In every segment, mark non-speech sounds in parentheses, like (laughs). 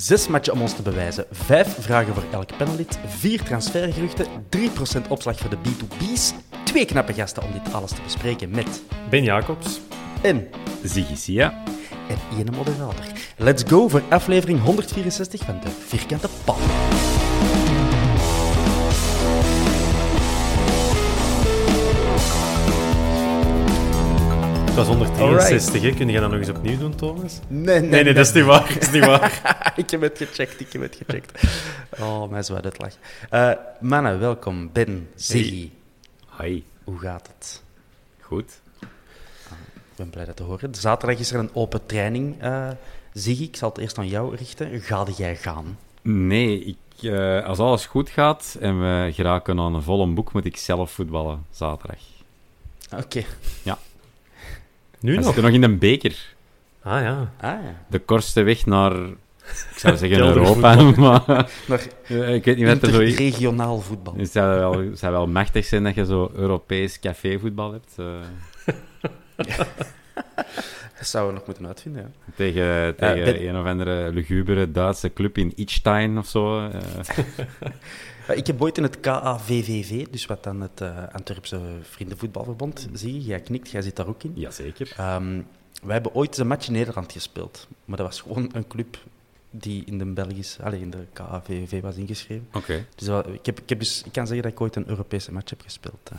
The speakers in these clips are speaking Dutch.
Zes matchen om ons te bewijzen, vijf vragen voor elk panelid, vier transfergeruchten, 3% opslag voor de B2B's, twee knappe gasten om dit alles te bespreken met Ben Jacobs. en, Ziggy Sia. en ene moderator. Let's go voor aflevering 164 van de Vierkante Paal. Het was 163, hè? Kun je dat nog eens opnieuw doen, Thomas? Nee, Nee, nee, dat is niet waar. Dat is niet waar. (laughs) ik heb het gecheckt, ik heb het gecheckt. Oh, mijn zwart uitlag. Eh mannen, welkom. Ben, Ziggy. Hi. Hoe gaat het? Goed. Ik ben blij dat te horen. Zaterdag is er een open training. eh Ziggy, ik zal het eerst aan jou richten. Ga jij gaan? Nee, ik, eh, als alles goed gaat en we geraken aan een volle boek, moet ik zelf voetballen zaterdag. Oké. Nu nog? zitten nog in de beker. Ah ja. Ah ja. De kortste weg naar, ik zou zeggen. (laughs) Europa, (laughs) maar Naar eh, ik weet niet wat er zo is. regionaal voetbal. Het zou wel, het zou wel machtig zijn dat je zo Europees cafévoetbal hebt. eh, (laughs) Dat zouden we nog moeten uitvinden, ja. tegen tegen ben- een of andere lugubere Duitse club in Ichstein of zo. eh. Ja, Ik heb ooit in het KAVVV, dus wat dan het eh, Antwerpse Vriendenvoetbalverbond, zie je, jij knikt, jij zit daar ook in. Jazeker. Ehm, wij hebben ooit een match in Nederland gespeeld, maar dat was gewoon een club die in de Belgische, allez, in de KAVVV was ingeschreven. Oké. Dus ik, heb, ik, heb dus, ik kan zeggen dat ik ooit een Europese match heb gespeeld. eh,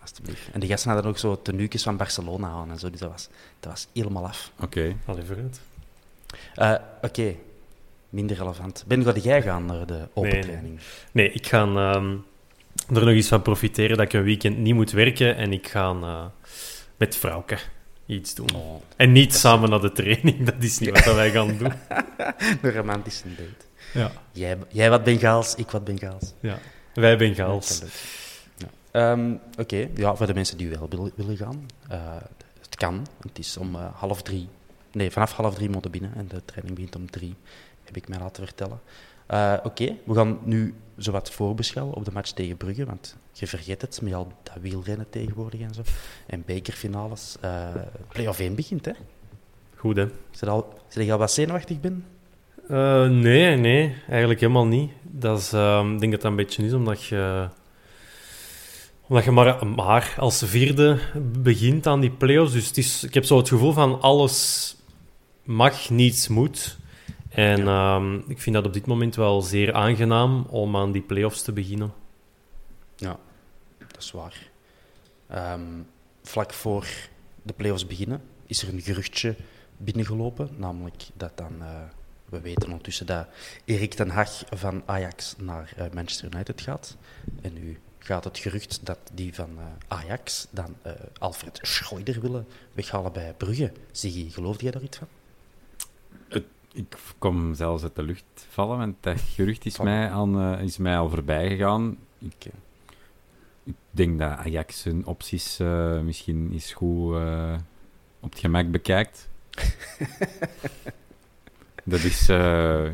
alsjeblieft. En de gasten hadden ook zo tenuukjes van Barcelona aan en zo, dus dat was, dat was helemaal af. Oké. Allee, vooruit. Eh, Oké, minder relevant. Ben, ga jij gaan naar de open Nee, training? Nee, ik ga ehm, er nog eens van profiteren dat ik een weekend niet moet werken en ik ga eh, met vrouwke iets doen. Oh, En niet samen naar de training, (laughs) dat is niet wat wij gaan doen. (laughs) een romantische date. Ja. Jij, jij wat Bengaals, ik wat Bengaals. ja. Wij Bengaals. Ja. Ehm, Oké, ja, voor de mensen die wel willen, willen gaan. eh, het kan. Het is om eh, half drie. Nee, vanaf half drie moeten binnen en de training begint om drie, heb ik mij laten vertellen. Eh, Oké, we gaan nu zowat voorbeschouwen op de match tegen Brugge, want je vergeet het met al dat wielrennen tegenwoordig en zo. En bekerfinales. eh Play-off 1 begint, hè? Goed, hè? Zit al, zit je al wat zenuwachtig ben? Eh, nee, nee, eigenlijk helemaal niet. Dat is, ehm, ik denk dat dat een beetje is omdat je, omdat je maar, maar als vierde begint aan die play-offs. Dus het is, ik heb zo het gevoel van alles mag, niets moet. En ehm, ik vind dat op dit moment wel zeer aangenaam om aan die play-offs te beginnen. Ja, dat is waar. Ehm, vlak voor de play-offs beginnen is er een geruchtje binnengelopen, namelijk dat dan, eh, we weten ondertussen dat Erik ten Hag van Ajax naar eh, Manchester United gaat. En nu gaat het gerucht dat die van eh, Ajax dan Alfred Schreuder willen weghalen bij Brugge. Ziggy, geloofde jij daar iets van? Ik kom zelfs uit de lucht vallen, want dat gerucht is, mij, aan, eh, is mij al voorbij gegaan. Ik, Oké. ik denk dat Ajax hun opties eh, misschien eens goed eh, op het gemak bekijkt. (laughs) dat is, eh,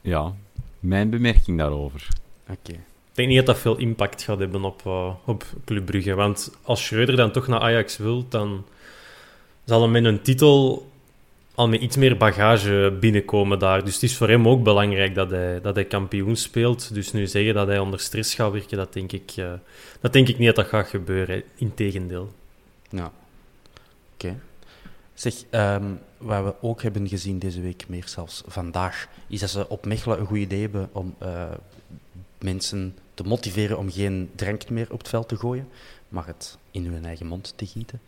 ja, mijn bemerking daarover. Oké. Ik denk niet dat dat veel impact gaat hebben op, eh, op Club Brugge. Want als Schreuder dan toch naar Ajax wil, dan zal hij met een titel al met iets meer bagage binnenkomen daar. Dus het is voor hem ook belangrijk dat hij, dat hij kampioen speelt. Dus nu zeggen dat hij onder stress gaat werken, dat denk ik, eh, dat denk ik niet dat dat gaat gebeuren. Integendeel. Ja. Oké. Zeg, ehm, wat we ook hebben gezien deze week, meer zelfs vandaag, is dat ze op Mechelen een goed idee hebben om eh, mensen te motiveren om geen drank meer op het veld te gooien, maar het in hun eigen mond te gieten.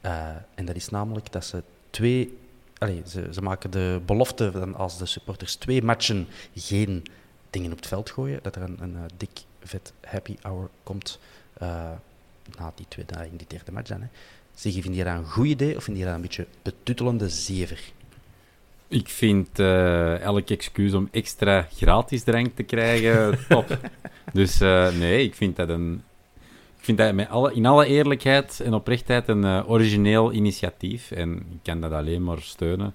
Eh, en dat is namelijk dat ze twee... Allee, ze, ze maken de belofte van als de supporters twee matchen geen dingen op het veld gooien, dat er een, een eh, dik, vet happy hour komt eh, na die twee dagen, die derde match dan. Hè. Zeg je, vind je dat een goed idee of vind je dat een beetje betuttelende zever? Ik vind eh, elk excuus om extra gratis drank te krijgen top. (laughs) dus nee, ik vind dat een. Ik vind dat met alle, in alle eerlijkheid en oprechtheid een eh, origineel initiatief. En ik kan dat alleen maar steunen.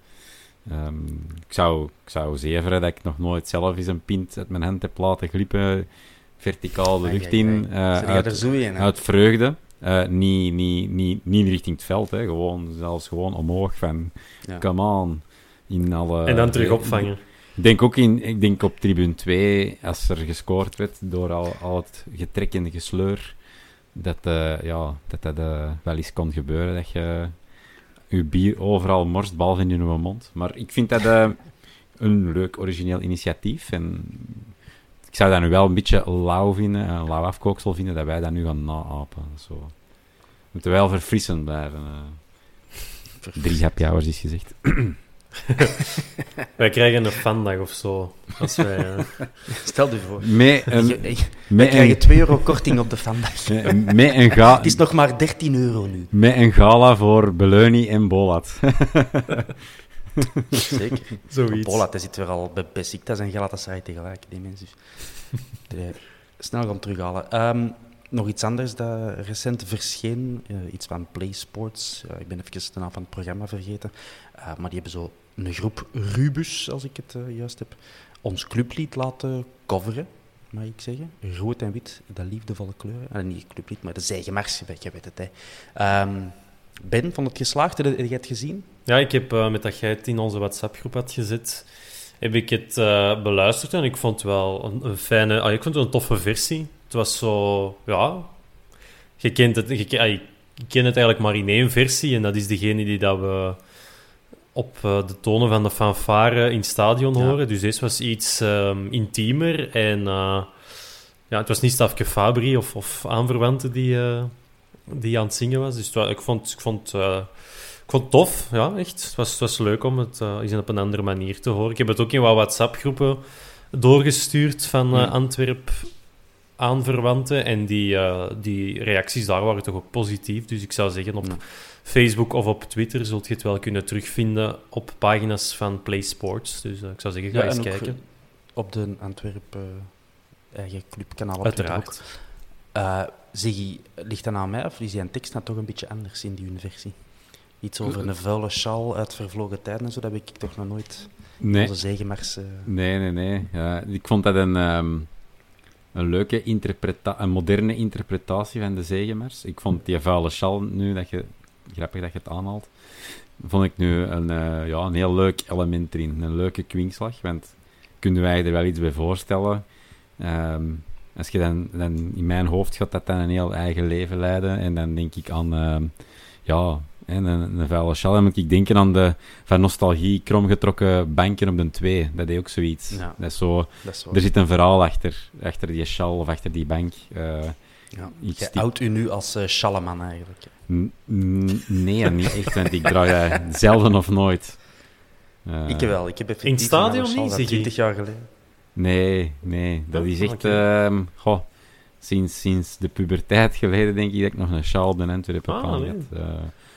Ehm, ik, zou, ik zou zeveren dat ik nog nooit zelf eens een pint uit mijn hand heb laten glippen. Verticaal de lucht in. eh, uit, er in, uit vreugde. Eh, niet, niet, niet, niet richting het veld, hè. Gewoon, zelfs gewoon omhoog van... Ja. Come on. In alle, en dan terug opvangen. ik denk ook in, ik denk op tribune 2, als er gescoord werd door al, al het getrek en gesleur, dat eh, ja, dat, dat eh, wel eens kon gebeuren. Dat je je bier overal morst, behalve in je mond. Maar ik vind dat eh, (laughs) een leuk origineel initiatief. En ik zou dat nu wel een beetje lauw vinden, een lauw afkooksel vinden, dat wij dat nu gaan naapen. Zo. We moeten wel verfrissend blijven. Drie happy hours is gezegd. (clears throat) (laughs) Wij krijgen een fandag of zo. Als wij, (laughs) Stel je voor. Met een, je- Wij krijgen een, 2 euro korting op de vandaag. (laughs) met een ga... Het is nog maar 13 euro nu. Met een gala voor Beleuni en Bolat. Zeker. zoiets. Hij zit weer al bij Besiktas en Galatasaray tegelijk, die mensen. Snel gaan terughalen. Ehm, nog iets anders dat recent verscheen, eh, iets van Play Sports. Eh, ik ben even de naam van het programma vergeten. Eh, maar die hebben zo een groep Rubus, als ik het eh, juist heb, ons clublied laten coveren, mag ik zeggen. Rood en wit, de liefdevolle kleuren. Eh, niet clublied, maar de zijgemars, je weet het. Hè. Ehm, ben, vond het geslaagd? Heb je het gezien? Ja, ik heb eh, met dat jij het in onze WhatsApp-groep had gezet, heb ik het eh, beluisterd en ik vond het wel een, fijne, ah, ik vond het een toffe versie. Het was zo, ja, je kent het, je, ah, ik ken het eigenlijk maar in één versie en dat is degene die dat we op eh, de tonen van de fanfare in het stadion Ja. horen. Dus deze was iets ehm, intiemer en eh, ja, het was niet Stafke Fabri of, of aanverwanten die, eh, die aan het zingen was. Dus ik vond, ik vond ik vond het tof, ja, echt. Het was, het was leuk om het eens op een andere manier te horen. Ik heb het ook in wat WhatsApp-groepen doorgestuurd van Hmm. Antwerp aanverwanten. En die, die reacties daar waren toch ook positief. Dus ik zou zeggen, op Ja. Facebook of op Twitter zult je het wel kunnen terugvinden op pagina's van Play Sports. Dus eh, ik zou zeggen, ga Ja, eens kijken. Op de Antwerp eh, eigen clubkanaal op Uiteraard. Eh, zeg je, ligt dat aan mij of is die een tekst nou toch een beetje anders in die hun versie? Iets over een vuile sjaal uit vervlogen tijden en zo, dat heb ik toch nog nooit Nee, onze zegenmars... eh, nee, nee. nee. Ja, ik vond dat een, ehm, een leuke interpretatie, een moderne interpretatie van de zegenmars. Ik vond die vuile sjal nu, dat je, grappig dat je het aanhaalt, vond ik nu een, eh, ja, een heel leuk element erin. Een leuke kwinkslag, want kunnen wij er wel iets bij voorstellen. Ehm, als je dan, dan in mijn hoofd gaat dat dan een heel eigen leven leiden. En dan denk ik aan, ehm, ja, en een, een vuile sjal. Dan moet ik denken aan de van nostalgie kromgetrokken banken op de 2. Dat is ook zoiets. Ja. Dat is zo, dat is wel... er zit een verhaal achter, achter die sjal of achter die bank. Eh, ja. iets Jij die- houdt u nu als eh Schalleman eigenlijk. n- nee, niet echt, want ik draag (laughs) dat zelden of nooit. Eh, ik wel, ik heb in het stadion niet, van zeg je? 20 jaar geleden. Nee, nee. Dat Oh, is echt... ehm, goh, sinds, sinds de puberteit geleden denk ik dat ik nog een sjaal de Antwerpen heb Ah. Eh,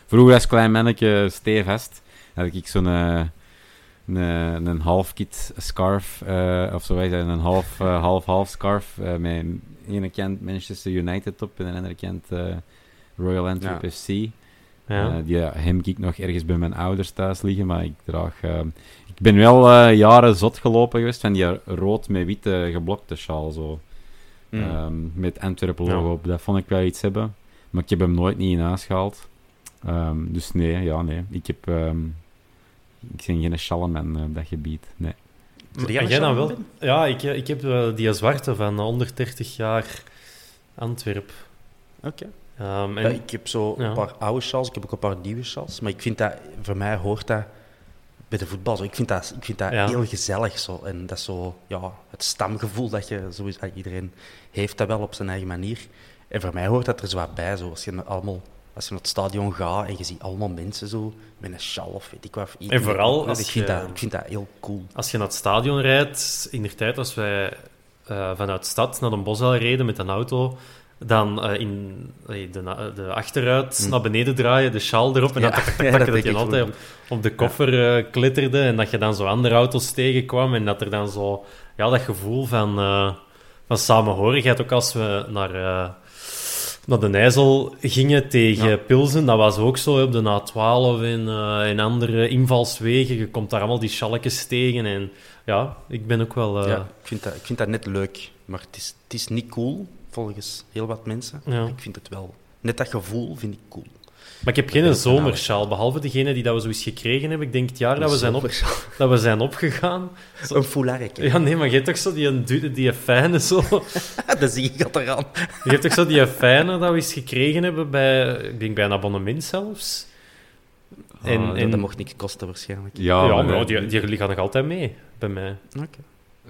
vroeger als klein manneke stevast had ik zo'n... eh, een, een half-kit scarf, eh, of zo, wij zeggen, een half, eh, half-half scarf, eh, met ene kant Manchester United op en de andere kant Royal Antwerp Ja. FC. Ja. Die hem ik nog ergens bij mijn ouders thuis liggen, maar ik draag... ik ben wel jaren zot gelopen geweest van die rood met witte geblokte sjaal, zo. Mm. Ehm, met Antwerpen logo Ja. op. Dat vond ik wel iets hebben. Maar ik heb hem nooit niet in huis gehaald. Ehm, dus nee, ja, nee. Ik heb... ehm, ik ben geen sjalleman op dat gebied, nee. Zou jij dan wel? ben? Ja, ik, ik heb eh, die zwarte van 130 jaar Antwerp. Oké. Ehm, en, Ja, ik heb zo Ja. een paar oude sjaals, ik heb ook een paar nieuwe sjaals. Maar ik vind dat, voor mij hoort dat bij de voetbal. Zo. Ik vind dat, ik vind dat Ja. heel gezellig. Zo. En dat is zo, ja, het stamgevoel dat je sowieso, ah, iedereen heeft dat wel op zijn eigen manier. En voor mij hoort dat er zo wat bij. Zo. Als, je allemaal, als je naar het stadion gaat en je ziet allemaal mensen zo met een sjaal of weet ik wat. of. En vooral als ik vind, je- dat, ik vind dat heel cool. Als je naar het stadion rijdt, in de tijd als wij eh, vanuit de stad naar de Bosuil reden met een auto, dan eh, in eh, de, de achteruit naar beneden draaien, de sjaal erop, en Ja, (laughs) ja, tak, dat dat denk je altijd op, op de koffer eh, klitterde en dat je dan zo andere auto's tegenkwam en dat er dan zo, ja, dat gevoel van, van samenhorigheid, ook als we naar... naar de IJssel gingen tegen Ja. Pilsen, dat was ook zo op de A12 en, eh en andere invalswegen. Je komt daar allemaal die schalletjes tegen. En ja, ik ben ook wel... eh, Ja, ik, vind dat, ik vind dat net leuk, maar het is, het is niet cool, volgens heel wat mensen. Ja. Ik vind het wel... Net dat gevoel vind ik cool. Maar ik heb geen zomersjaal, behalve degene die dat we zo eens gekregen hebben. Ik denk het jaar dat we zijn, op, dat we zijn opgegaan. Zo- (laughs) Een foularek. Ja, nee, maar je hebt toch zo die, die, die fijne zo... (laughs) dat zie ik al eraan. Je hebt toch zo die fijne dat we eens gekregen hebben bij... Ik denk bij een abonnement zelfs. En, Ah, dat- en, dat mocht niks kosten waarschijnlijk. Ja, ja, maar, die, die, die gaan nog altijd mee, bij mij. Oké.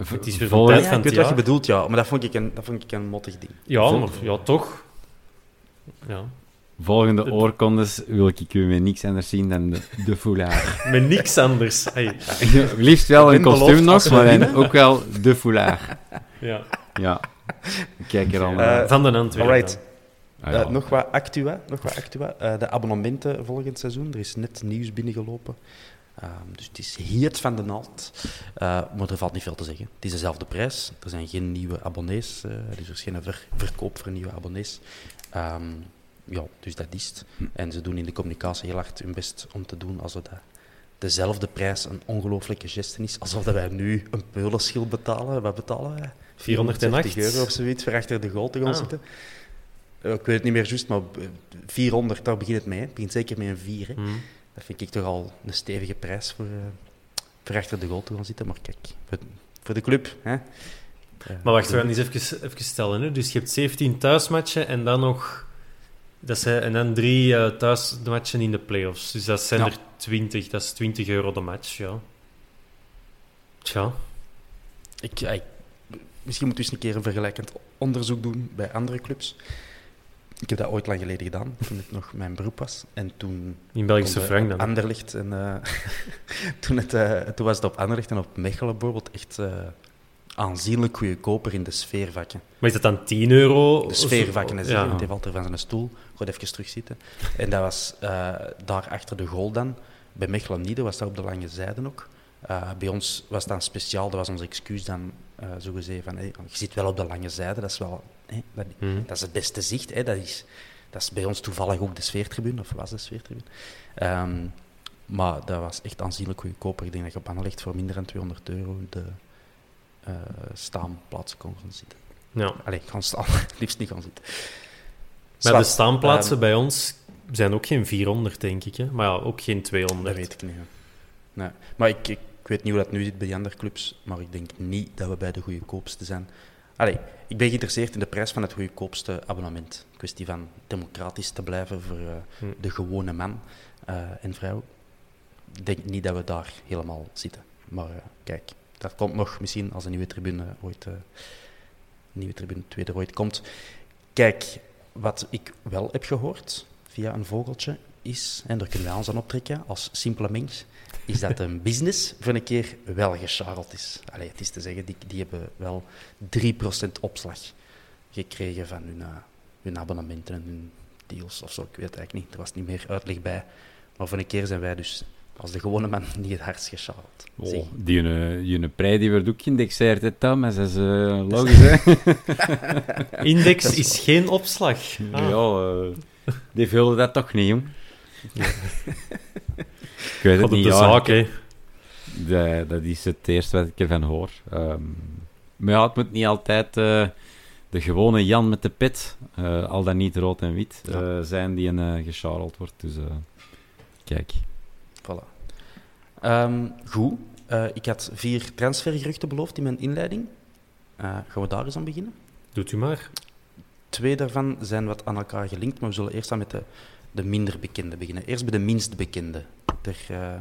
v- het is weer vol- tijd Ja, van ik weet wat je bedoelt, ja. Maar dat vond ik een, dat vond ik een mottig ding. Ja, maar ja, toch. Ja. Volgende oorkondes wil ik u met niks anders zien dan de, de foulard. (laughs) Met niks anders. Hey, (laughs) Liefst wel Ik een kostuum nog, maar dan ook wel de foulard. (laughs) ja. Ja. Ik Kijk er al Eh, naar. Van de Antwerpen. Alright. Ah, ja. Eh, nog wat actua. Nog wat actua. Eh, de abonnementen volgend seizoen. Er is net nieuws binnengelopen. Ehm, dus het is heet van de naald. Eh, maar er valt niet veel te zeggen. Het is dezelfde prijs. Er zijn geen nieuwe abonnees. dus er is geen ver- verkoop voor nieuwe abonnees. Ehm, ja, dus dat is het. En ze doen in de communicatie heel hard hun best om te doen alsof dat dezelfde prijs een ongelooflijke geste is. Alsof dat wij nu een peulenschil betalen. Wat betalen wij? 408 euro of zoiets voor achter de goal te gaan Ah. zitten. Eh, Ik weet het niet meer juist, maar eh, 400, daar begint het mee. hè. Het begint zeker met een 4. Hè. Hm. Dat vind ik toch al een stevige prijs voor, eh, voor achter de goal te gaan zitten. Maar kijk, voor, voor de club. Hè. Eh, Maar wacht, we gaan eens even, even stellen. Hè. Dus je hebt 17 thuismatchen en dan nog... Dat zijn, en dan drie eh, thuismatchen in de play-offs. Dus dat zijn Ja. er 20. Dat is 20 euro de match, ja. Tja. Ik, ik- misschien moeten we eens een keer een vergelijkend onderzoek doen bij andere clubs. Ik heb dat ooit lang geleden gedaan, (laughs) toen het nog mijn beroep was. En toen In Belgische frank dan. Anderlecht en, eh, (laughs) toen, het, eh, toen was het op Anderlecht en op Mechelen bijvoorbeeld echt eh, aanzienlijk goedkoper in de sfeervakken. Maar is dat dan 10 euro? De sfeervakken, is ja. hij valt er van zijn stoel, gaat even terugzitten. En dat was eh, daar achter de goal dan. Bij Mechelen was dat op de lange zijde ook. Eh, bij ons was dat speciaal, dat was ons excuus dan, eh zo gezegd van, hey, je zit wel op de lange zijde, dat is wel, dat, Mhm. dat is het beste zicht. Dat, is, dat is bij ons toevallig ook de sfeertribune, of was de sfeertribune. Ehm, maar dat was echt aanzienlijk goedkoper. Ik denk dat je op Anderlecht voor minder dan 200 euro de eh staanplaatsen kon gaan zitten. Ja. Allee, gaan staan, (laughs) liefst niet gaan zitten. Maar de staanplaatsen ehm, bij ons zijn ook geen 400, denk ik. Hè? Maar ja, ook geen 200. Dat weet ik niet. hè. Nee. Maar ik, ik, ik weet niet hoe dat nu zit bij die andere clubs, maar ik denk niet dat we bij de goedkoopste zijn. Allee, ik ben geïnteresseerd in de prijs van het goedkoopste abonnement. Kwestie van democratisch te blijven voor eh, Hm. de gewone man eh, en vrouw. Ik denk niet dat we daar helemaal zitten. Maar kijk, dat komt nog misschien als een nieuwe tribune ooit, eh, nieuwe tribune tweede ooit komt. Kijk, wat ik wel heb gehoord via een vogeltje is, en daar kunnen wij ons aan optrekken als simpele mens, is dat een (laughs) business voor een keer wel gescharreld is. Allee, het is te zeggen, die, die hebben wel 3% opslag gekregen van hun, eh, hun abonnementen en hun deals of zo. Ik weet het eigenlijk niet, er was niet meer uitleg bij. Maar voor een keer zijn wij dus als de gewone man niet het hardst gescharreld. Oh, die die ene prijs die wordt ook geïndexeerd, hè, Tom. Dat is eh, logisch, hè? (laughs) Index is geen opslag. Ah. Ja, eh, die vullen dat toch niet, jong. Ik weet het niet, de zaak, hè. Dat, dat is het eerste wat ik ervan hoor. Ehm, maar ja, het moet niet altijd eh, de gewone Jan met de pit, eh, al dan niet rood en wit, eh, zijn die een uh, gescharreld wordt. Dus eh, kijk. Voilà. Ehm, goed. Eh, ik had vier transfergeruchten beloofd in mijn inleiding. Eh, gaan we daar eens aan beginnen? Doet u maar. Twee daarvan zijn wat aan elkaar gelinkt, maar we zullen eerst aan met de, de minder bekende beginnen. Eerst bij de minst bekende. Er eh,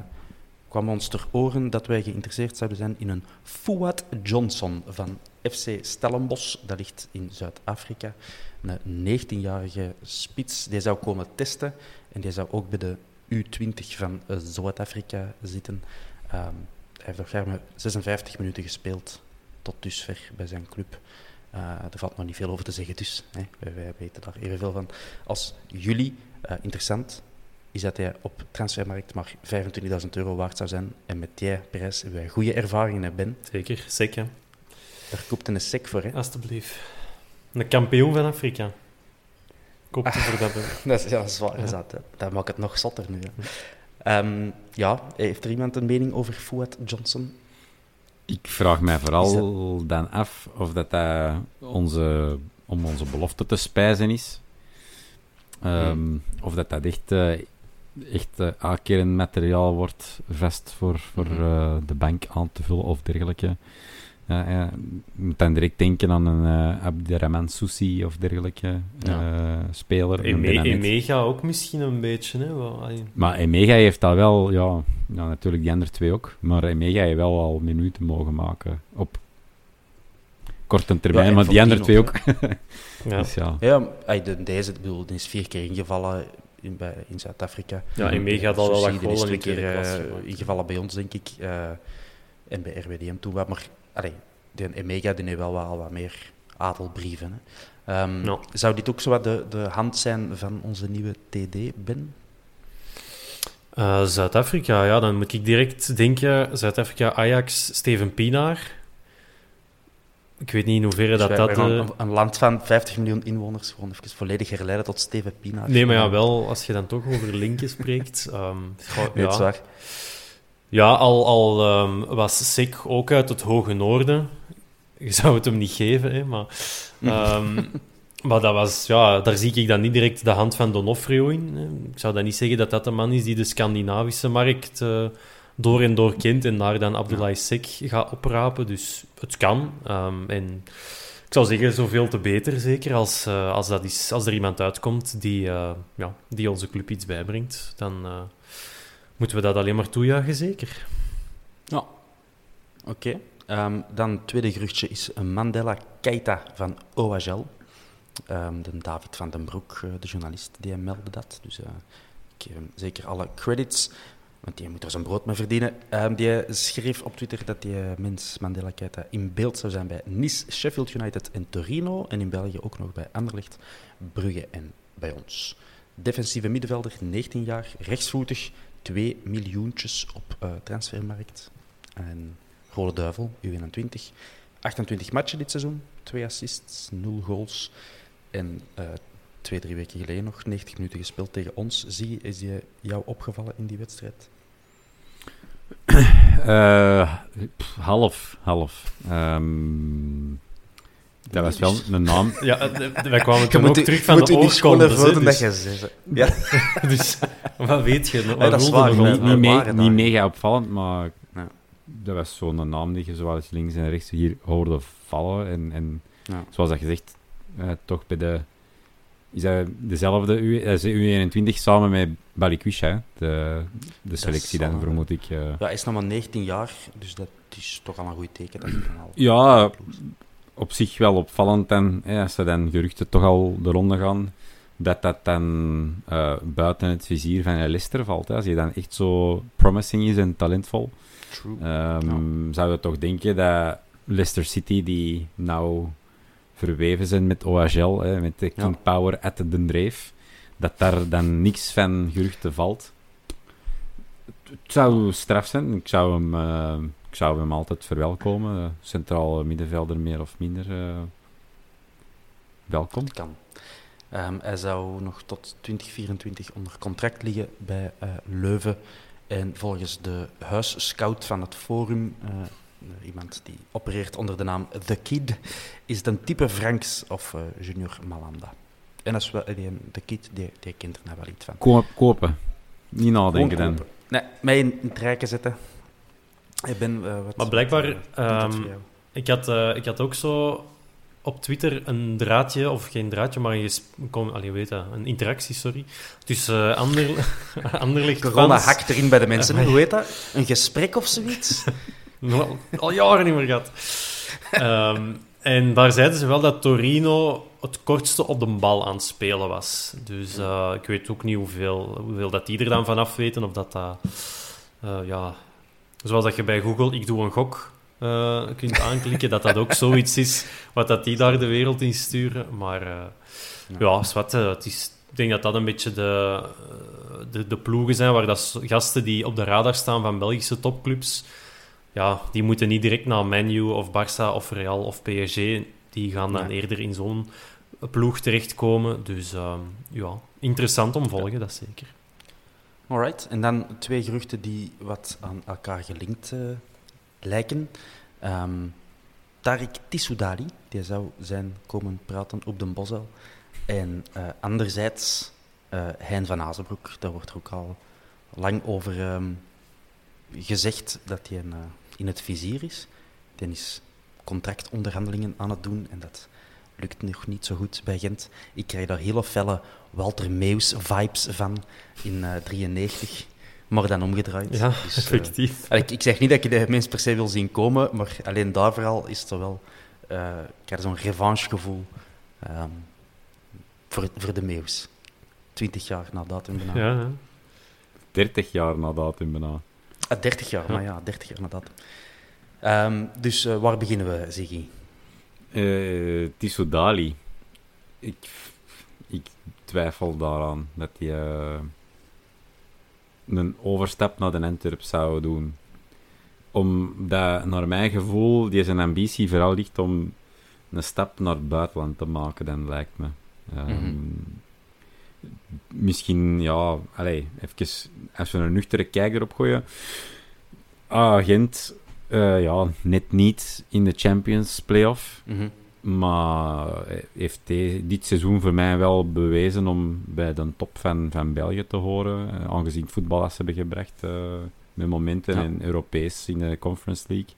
kwam ons ter oren dat wij geïnteresseerd zouden zijn in een Fouad Johnson van FC Stellenbosch. Dat ligt in Zuid-Afrika. Een 19-jarige spits. Die zou komen testen en die zou ook bij de U20 van eh, Zuid-Afrika zitten. Ehm, hij heeft nog maar 56 minuten gespeeld tot dusver bij zijn club. Uh, er valt nog niet veel over te zeggen, dus hè, wij, wij, weten daar evenveel van als jullie. Uh, interessant is dat hij op transfermarkt maar 25.000 euro waard zou zijn. En met die prijs hebben wij goede ervaringen, Ben. Zeker, hè. Daar koopt een sec voor, hè? Alsjeblieft. Een kampioen van Afrika. Koopt voor dat. dat is ja, zwaar ja. dat. Dat maakt het nog zotter nu. Um, ja, heeft er iemand een mening over Fouad Johnson? Ik vraag mij vooral dat... dan af of dat, dat onze, om onze belofte te spijzen is. Um, hmm. Of dat dat echt, uh, echt uh, aankerend materiaal wordt, vast voor, voor uh, de bank aan te vullen of dergelijke. Ja, ja. Je moet dan direct denken aan een uh, Abderrahman Soussi of dergelijke ja. speler. Eme Emega ook misschien een beetje. Hè? Wel, maar Emega heeft dat wel, ja, ja, natuurlijk die andere twee ook, maar Emega heeft wel al minuten mogen maken op korte termijn, ja, maar die andere twee ook. (laughs) ja. Dus ja. ja, deze bedoel, die is vier keer ingevallen in, in Zuid-Afrika. Ja, Emega had al wel wat Die is twee keer uh, ingevallen bij ons, denk ik. Uh, en bij RWDM toen wat, maar allee, die Emega die heeft wel wat, wat meer adelbrieven. Hè. Um, no. Zou dit ook zo wat de, de hand zijn van onze nieuwe TD, Ben? Uh, Zuid-Afrika, ja, dan moet ik direct denken: Zuid-Afrika, Ajax, Steven Pienaar. Ik weet niet in hoeverre dus dat dat... Een, uh... een, land van 50 miljoen inwoners, gewoon even volledig herleiden tot Steven Pienaar. Nee, maar ja, wel, als je dan toch over linken spreekt... Um, (laughs) goh, ja. Nee. Ja, al, al um, was Sik ook uit het hoge noorden. Je zou het hem niet geven, hè, maar... Um, (laughs) maar dat was, ja, daar zie ik dan niet direct de hand van Donofrio in. Ik zou dan niet zeggen dat dat de man is die de Scandinavische markt uh, door en door kent en daar dan Abdullah Sek gaat oprapen. Dus het kan. Um, en ik zou zeggen, zoveel te beter, zeker als, uh, als, dat is, als er iemand uitkomt die, uh, ja, die onze club iets bijbrengt. Dan moeten we dat alleen maar toejuichen, zeker. Ja, oké. Um, dan het tweede geruchtje is Mandela Keita van OHL. Um, de David van den Broek, uh, de journalist, die meldde dat. Dus uh, ik geef hem zeker alle credits, want die moet er zijn brood mee verdienen. Um, die schreef op Twitter dat die mens Mandela Keita in beeld zou zijn bij Nice, Sheffield United en Torino. En in België ook nog bij Anderlecht, Brugge en bij ons. Defensieve middenvelder, 19 jaar, rechtsvoetig, 2 miljoentjes op uh, transfermarkt. En Rode Duivel, U21. 28 matchen dit seizoen, 2 assists, 0 goals. En uh, twee, drie weken geleden nog 90 minuten gespeeld tegen ons. Zie, is die jou opgevallen in die wedstrijd? Pff, half, half. Um, dat was wel een naam. (laughs) Ja, wij kwamen (laughs) toen ook terug van de oorkonde. Dus, dus, (laughs) ja. dus wat weet je? Ja, dat is waar, niet, niet, mee, niet mega opvallend, maar ja. dat was zo'n naam die je zoals links en rechts hier hoorde vallen. En, en ja. zoals dat gezegd, uh, toch bij de... Is dat dezelfde U, U21 samen met Balikwisha, de, de selectie dan, vermoed ik. Uh... Ja, hij is nog maar 19 jaar, dus dat is toch al een goed teken. Dat ja, op zich wel opvallend. En hè, als ze dan geruchten toch al de ronde gaan, dat dat dan uh, buiten het vizier van Leicester valt. Hè. Als je dan echt zo promising is en talentvol, um, ja. zou je toch denken dat Leicester City, die nou verweven zijn met OHL, hè, met de King ja. Power at de dreef, dat daar dan niks van geruchten valt. Het zou straf zijn. Ik zou hem, uh, ik zou hem altijd verwelkomen. Centrale middenvelder meer of minder uh, welkom. kan. Ehm, hij zou nog tot 2024 onder contract liggen bij eh, Leuven. En volgens de huisscout van het Forum, eh, iemand die opereert onder de naam The Kid, is het een type Franks of eh, Junior Malanda. En dat is wel, die, de Kid, die, die kent er nou wel iets van. Koop, kopen. Niet nadenken dan. Nee, mij in het rijken zetten. Ik ben, eh, wat, Maar blijkbaar, wat, eh, ehm? Ik had, eh, ik had ook zo op Twitter een draadje, of geen draadje, maar een, kom, allee, weet dat, een interactie, sorry, tussen uh, Ander, (laughs) Anderlecht Corona hakt erin bij de mensen. (laughs) Hoe heet dat? Een gesprek of zoiets? (laughs) Al, al jaren niet meer gehad. Ehm, en daar zeiden ze wel dat Torino het kortste op de bal aan het spelen was. Dus eh, ik weet ook niet hoeveel, hoeveel dat die er dan vanaf weten. Of dat dat... ja, zoals dat je bij Google ik doe een gok eh, kunt aanklikken, dat dat ook (laughs) zoiets is wat dat die daar de wereld in sturen. Maar eh, ja, zwart, eh, het is, ik denk dat dat een beetje de, de, de ploegen zijn waar dat gasten die op de radar staan van Belgische topclubs ja, die moeten niet direct naar Manu of Barça of Real of PSG. Die gaan dan eerder in zo'n ploeg terechtkomen. Dus ehm, ja, interessant om volgen, dat zeker. Alright. En dan twee geruchten die wat aan elkaar gelinkt eh, lijken. Ehm Tarik Tissoudali, die zou zijn komen praten op de Bosel. En eh, anderzijds eh, Hein van Azenbroek, daar wordt er ook al lang over ehm, gezegd dat hij in het vizier is. Die is contractonderhandelingen aan het doen en dat lukt nog niet zo goed bij Gent. Ik krijg daar hele felle Walter Meus-vibes van in eh 93, maar dan omgedraaid. Ja, Dus, eh, ik, ik zeg niet dat je de mensen per se wil zien komen, maar alleen daar vooral is het wel... eh ik heb zo'n revanchegevoel ehm, voor, voor de Meus. Twintig jaar na datum bijna. ja, ja. 30 jaar na datum bijna. Ah, 30 jaar, maar ja, 30 jaar na datum. Ehm, dus eh, waar beginnen we, Ziggy? Eh Tissot Dali. Ik, ik twijfel daaraan dat hij eh, een overstap naar de Antwerp zou doen. Omdat, naar mijn gevoel, die zijn ambitie vooral ligt om een stap naar het buitenland te maken, dan lijkt me. Ehm. Misschien, ja, allez, even, als we een nuchtere kijk erop gooien. Ah, Gent, eh, ja, net niet in de Champions Playoff. Mhm. Maar heeft dit seizoen voor mij wel bewezen om bij de top van, van België te horen. eh, aangezien voetbal dat ze hebben gebracht eh, met momenten Ja. en Europees in de Conference League.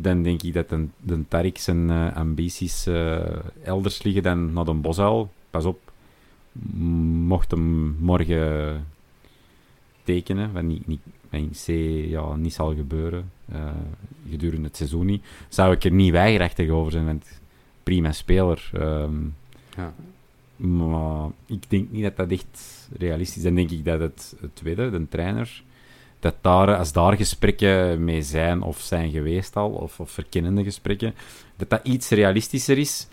Dan denk ik dat de, de Tarik zijn ambities elders liggen dan naar de Bosuil. Pas op, mocht hem morgen tekenen, wat niet, niet, in C ja, niet zal gebeuren gedurende het seizoen niet, zou ik er niet weigerachtig over zijn, want prima speler. ehm, Ja. maar ik denk niet dat dat echt realistisch is. Dan denk ik dat het, het tweede, de trainer, dat daar, als daar gesprekken mee zijn of zijn geweest al, of, of verkennende gesprekken, dat dat iets realistischer is.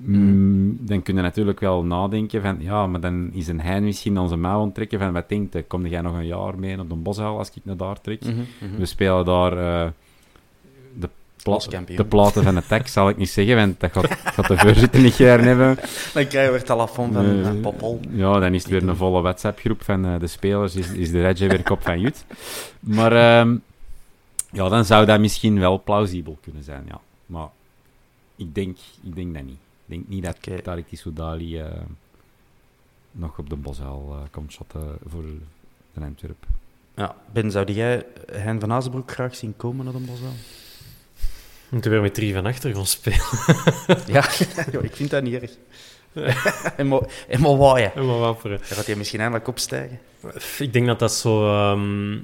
Mm, dan kun je natuurlijk wel nadenken van, ja, maar dan is een hein misschien onze mouw onttrekken van, wat denkt kom jij nog een jaar mee op de Bosuil als ik naar daar trek? Mhm, mhm. We spelen daar eh, de, pla- de platen van de tak, zal ik niet zeggen, want dat gaat, gaat de voorzitter niet gaan hebben. (laughs) Dan krijgen we het telefoon van van Poppel. Ja, dan is het weer een volle WhatsApp-groep van eh, de spelers. Is, is de Redje weer kop van Jut. Maar ehm, ja, dan zou dat misschien wel plausibel kunnen zijn, ja. Maar ik denk, ik denk dat niet. Ik denk niet dat Oké. Tarik Tissoudali eh nog op de Bosuil eh komt shotten voor de Antwerp. Ja, ben, zou jij Hein van Azenbroek graag zien komen naar de Bosel? Moeten we weer met drie van achter gaan spelen. (laughs) Ja, ja, ik vind dat niet erg. (laughs) en maar, en maar waaien. En maar wapperen. Dan gaat hij misschien eindelijk opstijgen. Ik denk dat dat zo... ehm,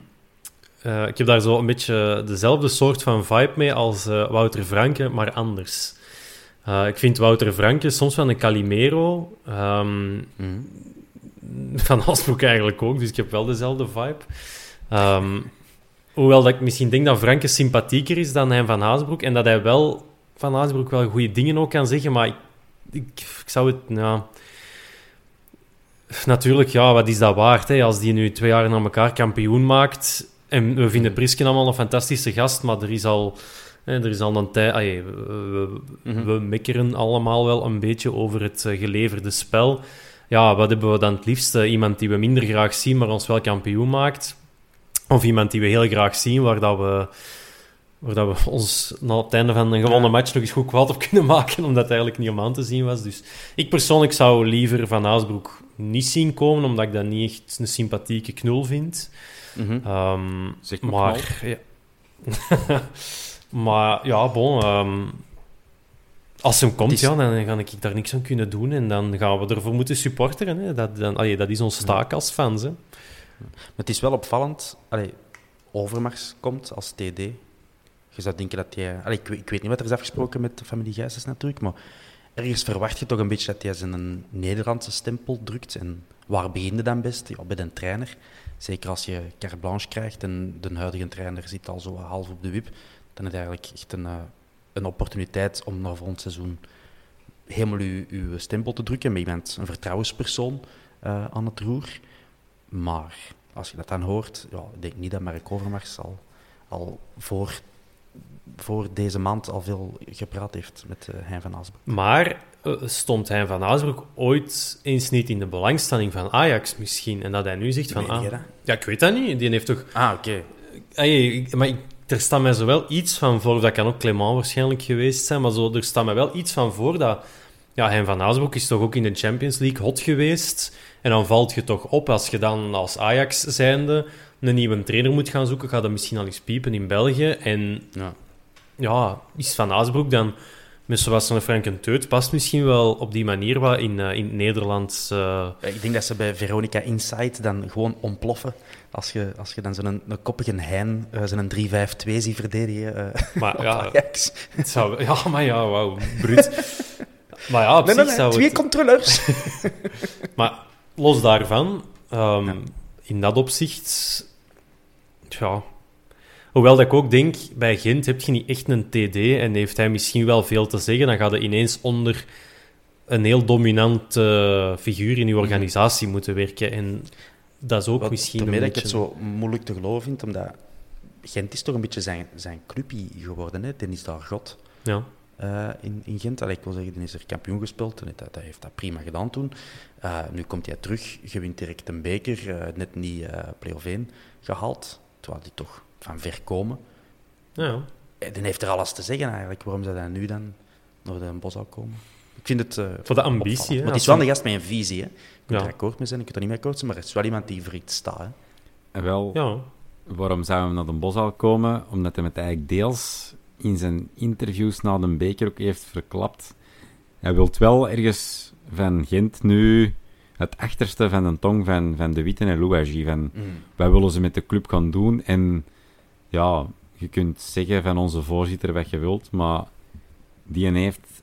eh, ik heb daar zo een beetje dezelfde soort van vibe mee als eh, Wouter Franke, maar anders. Eh, ik vind Wouter Franke soms wel een Calimero. ehm, Mhm. van Asbroek eigenlijk ook, dus ik heb wel dezelfde vibe. Ehm, hoewel dat ik misschien denk dat Franke sympathieker is dan hij van Haasbroek en dat hij wel van Haasbroek wel goede dingen ook kan zeggen, maar ik, ik, ik zou het... Ja, natuurlijk, ja, wat is dat waard? Hè? Als die nu twee jaar na elkaar kampioen maakt en we vinden Prisken allemaal een fantastische gast, maar er is al er is al een tijd... we, we, Mhm. we allemaal wel een beetje over het eh, geleverde spel. Ja, wat hebben we dan het liefste? Iemand die we minder graag zien, maar ons wel kampioen maakt? Of iemand die we heel graag zien, waar dat we, waar dat we ons na het einde van een gewonnen match nog eens goed kwaad op (laughs) kunnen maken, omdat het eigenlijk niet om aan te zien was. Dus ik persoonlijk zou liever Van Aasbroek niet zien komen, omdat ik dat niet echt een sympathieke knul vind. Zeg maar maar, ja. (laughs) maar ja, bon. ehm, als hem komt, is- ja, dan ga ik daar niks aan kunnen doen. En dan gaan we ervoor moeten supporteren. Hè. Dat, dan, allee, dat is ons taak als fans. Hè. Maar het is wel opvallend. Allee, Overmars komt als TD. Je zou denken dat hij... Allee, ik, weet- ik weet niet wat er is afgesproken met de familie Gijsens natuurlijk, maar ergens verwacht je toch een beetje dat hij zijn Nederlandse stempel drukt. En waar begin je dan best? Ja, bij de trainer. Zeker als je carte blanche krijgt en de huidige trainer zit al zo half op de wip, dan is het eigenlijk echt een, eh, een opportuniteit om naar volgend seizoen helemaal uw, uw stempel te drukken. Maar je bent een vertrouwenspersoon eh, aan het roer. Maar als je dat dan hoort, ja, ik denk niet dat Mark Overmars al, al voor, voor deze maand al veel gepraat heeft met eh Hein van Aasbroek. Maar stond hij van Aasbroek ooit eens niet in de belangstelling van Ajax misschien? En dat hij nu zegt van... Ah, ja, ik weet dat niet. Die heeft toch... Ah, oké. Hey, ik- maar ik- er staat mij zo wel iets van voor, dat kan ook Clément waarschijnlijk geweest zijn, maar zo, er staat mij wel iets van voor dat... Ja, Hein van Aasbroek is toch ook in de Champions League hot geweest. En dan valt je toch op, als je dan als Ajax zijnde een nieuwe trainer moet gaan zoeken, gaat dat misschien al eens piepen in België. En Ja. ja, is Van Aasbroek dan met zoals een Frank en Teut past misschien wel op die manier wat in, eh, in het Nederlands... eh, Ik denk dat ze bij Veronica Insight dan gewoon ontploffen. Als je, als je dan zo'n een koppige Hein, eh, zo'n 3-5-2 ziet verdedigen. eh, (laughs) maar ja, het zou, ja, maar ja, wauw, bruut. maar ja, op Nee, zich nee, zou twee het... controleurs. (laughs) (laughs) Maar los daarvan, ehm, Ja. in dat opzicht, ja. Hoewel dat ik ook denk, bij Gent heb je niet echt een TD en heeft hij misschien wel veel te zeggen, dan gaat hij ineens onder een heel dominante figuur in je organisatie moeten werken. En dat is ook Wat misschien een daarmee dat ik beetje... het zo moeilijk te geloven vind, omdat Gent is toch een beetje zijn, zijn clubje geworden. Hè? Den is daar god Ja. eh, in, in Gent. Allee, ik wil zeggen, die is er kampioen gespeeld en dat, dat heeft dat prima gedaan toen. Eh, nu komt hij terug, gewint direct een beker, eh, net niet eh play-off 1 gehaald, terwijl die toch van ver komen. Ja. Eh, Die heeft er alles te zeggen eigenlijk, waarom zou hij nu dan naar de bos zou komen? Ik vind het... eh, Voor de ambitie, hè, Maar het is wel je- een gast met een visie, hè. Je kunt Ja. er akkoord mee zijn, je kunt er niet mee akkoord zijn, maar het is wel iemand die voor iets staat, hè. En wel, ja. waarom zou hij naar de Bosal komen? Omdat hij het eigenlijk deels in zijn interviews na de beker ook heeft verklapt. Hij wil wel ergens van Gent nu het achterste van de tong van, van de Witte en Louagie. Van, wij willen ze met de club gaan doen. En ja, je kunt zeggen van onze voorzitter wat je wilt, maar die heeft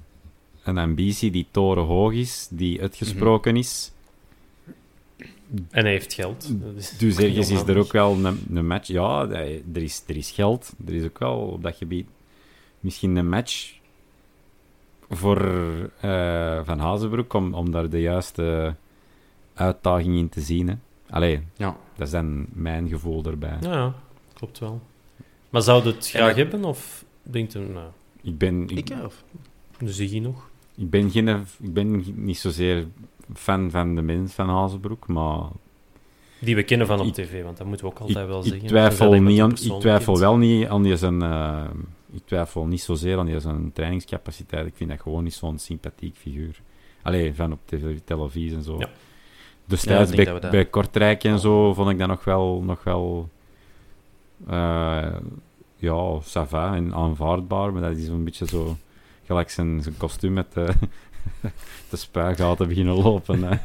een ambitie die torenhoog is, die uitgesproken is. En hij heeft geld. Is Dus (laughs) ergens is er ook wel een, een match. Ja, er is, er is geld. Er is ook wel op dat gebied misschien een match voor eh, Van Hazenbroek om, om daar de juiste uitdaging in te zien. Hè. Allee, Ja. dat is dan mijn gevoel erbij. Ja, ja, klopt wel. Maar zou je het graag dat- hebben, of denkt u, nou, Ik ben, ik, Ik, of? de Ziggy nog? ik ben, geen, ik ben niet zozeer fan van de mens van Hazenbroek, maar Die we kennen van op Ik- twijfel, want dat moeten we ook ik, altijd wel ik zeggen. twijfel, Tenzij iemand niet je aan, ik twijfel wel niet aan die zijn, eh, ik twijfel niet zozeer aan die zijn trainingscapaciteit. Ik vind dat gewoon niet zo'n sympathiek figuur. Allee, van op tv, televisie en zo. Ja. Destijds Ja, ik denk bij, dat we dat- bij Kortrijk en zo vond ik dat nog wel, nog wel eh, ja, ça va en aanvaardbaar, maar dat is een beetje zo gelijk zijn, zijn kostuum met de, (laughs) de spuigaten beginnen lopen. hè.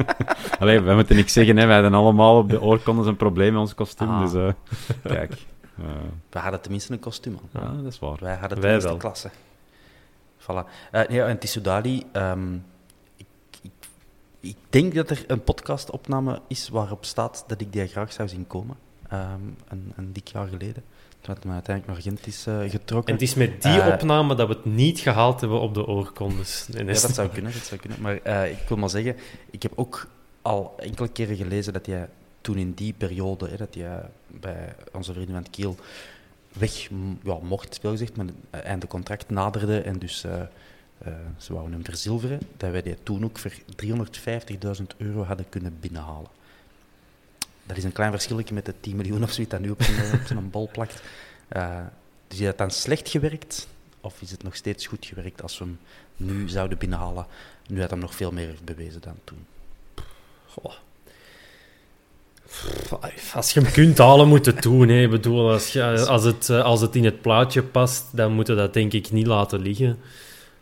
(laughs) Allee, wij moeten niks zeggen, hè. wij hadden allemaal op de oorkondes een probleem met ons kostuum, Ah. dus eh, kijk. eh, We hadden tenminste een kostuum aan. ja, dat is waar. Wij hadden Wij tenminste wel. klasse. Voilà. Eh, nee, en Tissoudali, ehm ik, ik, ik denk dat er een podcastopname is waarop staat dat ik die graag zou zien komen. Ehm, een, een dik jaar geleden. Toen het me uiteindelijk naar Gent is eh, getrokken. En het is met die Eh, opname dat we het niet gehaald hebben op de oorkondes. Ja, dat zou kunnen, dat zou kunnen. Maar eh, ik wil maar zeggen, ik heb ook al enkele keren gelezen dat hij toen in die periode, hè, dat hij bij onze vrienden van het Kiel weg ja, mocht, speel gezegd, maar het einde contract naderde en dus eh, eh, ze wouden hem verzilveren, dat wij die toen ook voor 350.000 euro hadden kunnen binnenhalen. Dat is een klein verschilletje met de 10 miljoen of zoiets dat nu op zijn, (laughs) bol plakt. Eh, dus is dat dan slecht gewerkt? Of is het nog steeds goed gewerkt als we hem nu zouden binnenhalen? Nu had hem nog veel meer bewezen dan toen. Goh. Als je hem kunt halen, moet het doen. Hè. Ik bedoel, als, je, (laughs) als, het, eh, als het in het plaatje past, dan moet je dat denk ik niet laten liggen.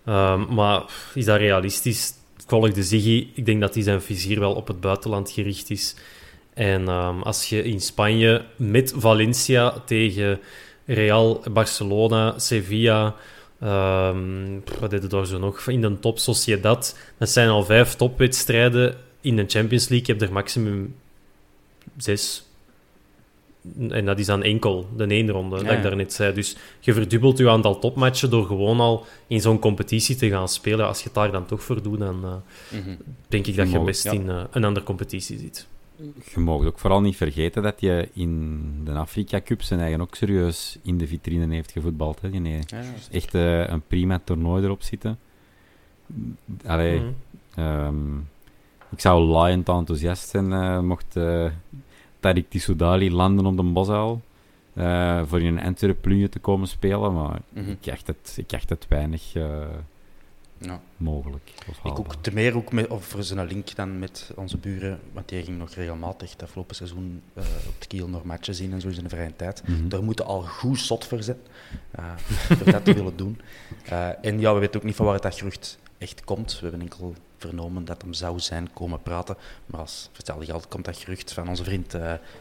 Ehm, maar is dat realistisch? Volgde Ziggy, ik denk dat hij zijn vizier wel op het buitenland gericht is. En ehm, als je in Spanje met Valencia tegen Real, Barcelona, Sevilla, ehm, wat deed het daar zo nog, in de top Sociedad, dat zijn al vijf topwedstrijden in de Champions League. Je hebt er maximum zes. En dat is dan enkel, de ene ronde, dat ik daarnet zei. Dus je verdubbelt je aantal topmatchen door gewoon al in zo'n competitie te gaan spelen. Als je het daar dan toch voor doet, dan eh, denk ik dat je best ja. in eh, een andere competitie zit. Je mag ook vooral niet vergeten dat je in de Afrika Cup zijn eigen ook serieus in de vitrine heeft gevoetbald. Hè. Ja, echt eh, een prima toernooi erop zitten. Allee, Mhm. ehm, ik zou laaiend enthousiast zijn eh, mocht eh Tariq Tissoudali landen op de Bosuil. voor in een Antwerp te komen spelen, maar Mhm. ik, acht het, ik acht het weinig Ja. mogelijk. Ik ook te meer ook met, of voor zijn link dan met onze buren, want die ging nog regelmatig het afgelopen seizoen eh, op de kiel nog matchen zien en zo in zijn vrije tijd. Mhm. Daar moeten al goed zot voor zijn, voor dat te willen doen. Eh, en ja, we weten ook niet van waar dat gerucht echt komt. We hebben enkel vernomen dat hem zou zijn komen praten. Maar als vertelde geld komt dat gerucht van onze vriend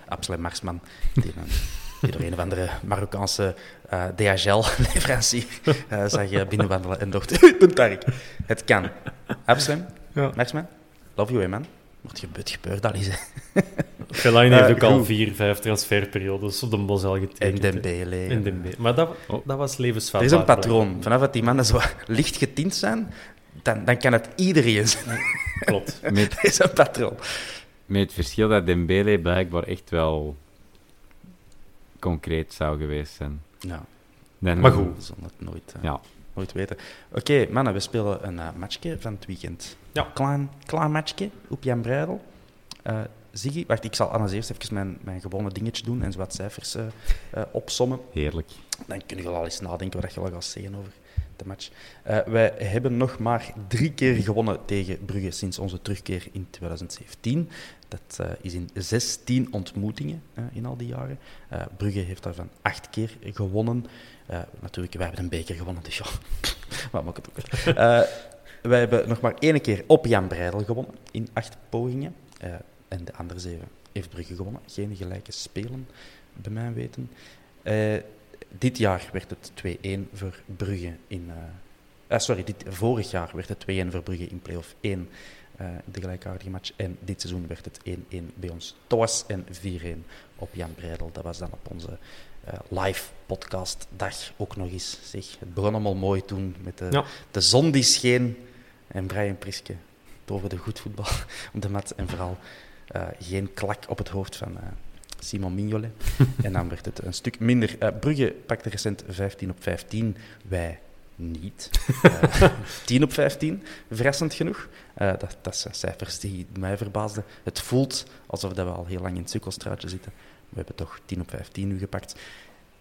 Absalem Marsman, die, een- die door een of andere Marokkaanse eh DHL-leverancier eh zag eh, binnenwandelen en dacht, (laughs) ik ben Tarek. Het kan. Absalem, Ja. Marsman, love you, man. Wat gebeurt, gebeurt al eens. Fellaini heeft Eh, ook al vier, vijf transferperiodes op de Bosel En getekend. Dembele. En Dembele. Maar dat, Oh. dat was Er levensvatbaar. is een patroon. Vanaf dat die mannen zo (laughs) licht getint zijn, dan, dan kan het iedereen zijn. Klopt. Met, (laughs) Er is een patroon. met het verschil dat Dembele blijkbaar echt wel concreet zou geweest zijn. Ja, Dan- Maar goed. we zullen het nooit, eh, Ja. nooit weten. Oké, mannen, we spelen een uh, matchje van het weekend. Ja. Klein, klein matchje op Jan Breidel. Eh Ziggy, wacht, ik zal Anne eerst even mijn, mijn gewone dingetje doen en zo wat cijfers eh, eh, opsommen. Heerlijk. Dan kun je al eens nadenken wat je wel gaat zeggen over de match. Eh, wij hebben nog maar drie keer gewonnen tegen Brugge sinds onze terugkeer in 2017. Dat eh, is in 16 ontmoetingen eh, in al die jaren. Brugge heeft daarvan acht keer gewonnen. Natuurlijk, wij hebben een beker gewonnen, dus ja, (laughs) wat maakt het ook wij hebben nog maar één keer op Jan Breidel gewonnen in acht pogingen. En de andere zeven heeft Brugge gewonnen. Geen gelijke spelen, bij mijn weten. Dit jaar werd het 2-1 voor Brugge in... ah, sorry, dit, vorig jaar werd het 2-1 voor Brugge in play-off 1, eh, de gelijkaardige match. En dit seizoen werd het 1-1 bij ons thuis en 4-1 op Jan Breidel. Dat was dan op onze eh, live podcast dag ook nog eens. Zeg, het begon allemaal mooi toen met de, Ja. de zon die scheen en Brian Priske toverde goed voetbal (laughs) op de mat. En vooral eh, geen klak op het hoofd van Simon Mignolet. (laughs) en dan werd het een stuk minder. Eh, Brugge pakte recent 15 op 15. Wij niet. Eh (laughs) 10 op 15, verrassend genoeg. Eh, dat, dat zijn cijfers die mij verbaasden. Het voelt alsof dat we al heel lang in het sukkelstraatje zitten. We hebben toch 10 op 15 nu gepakt.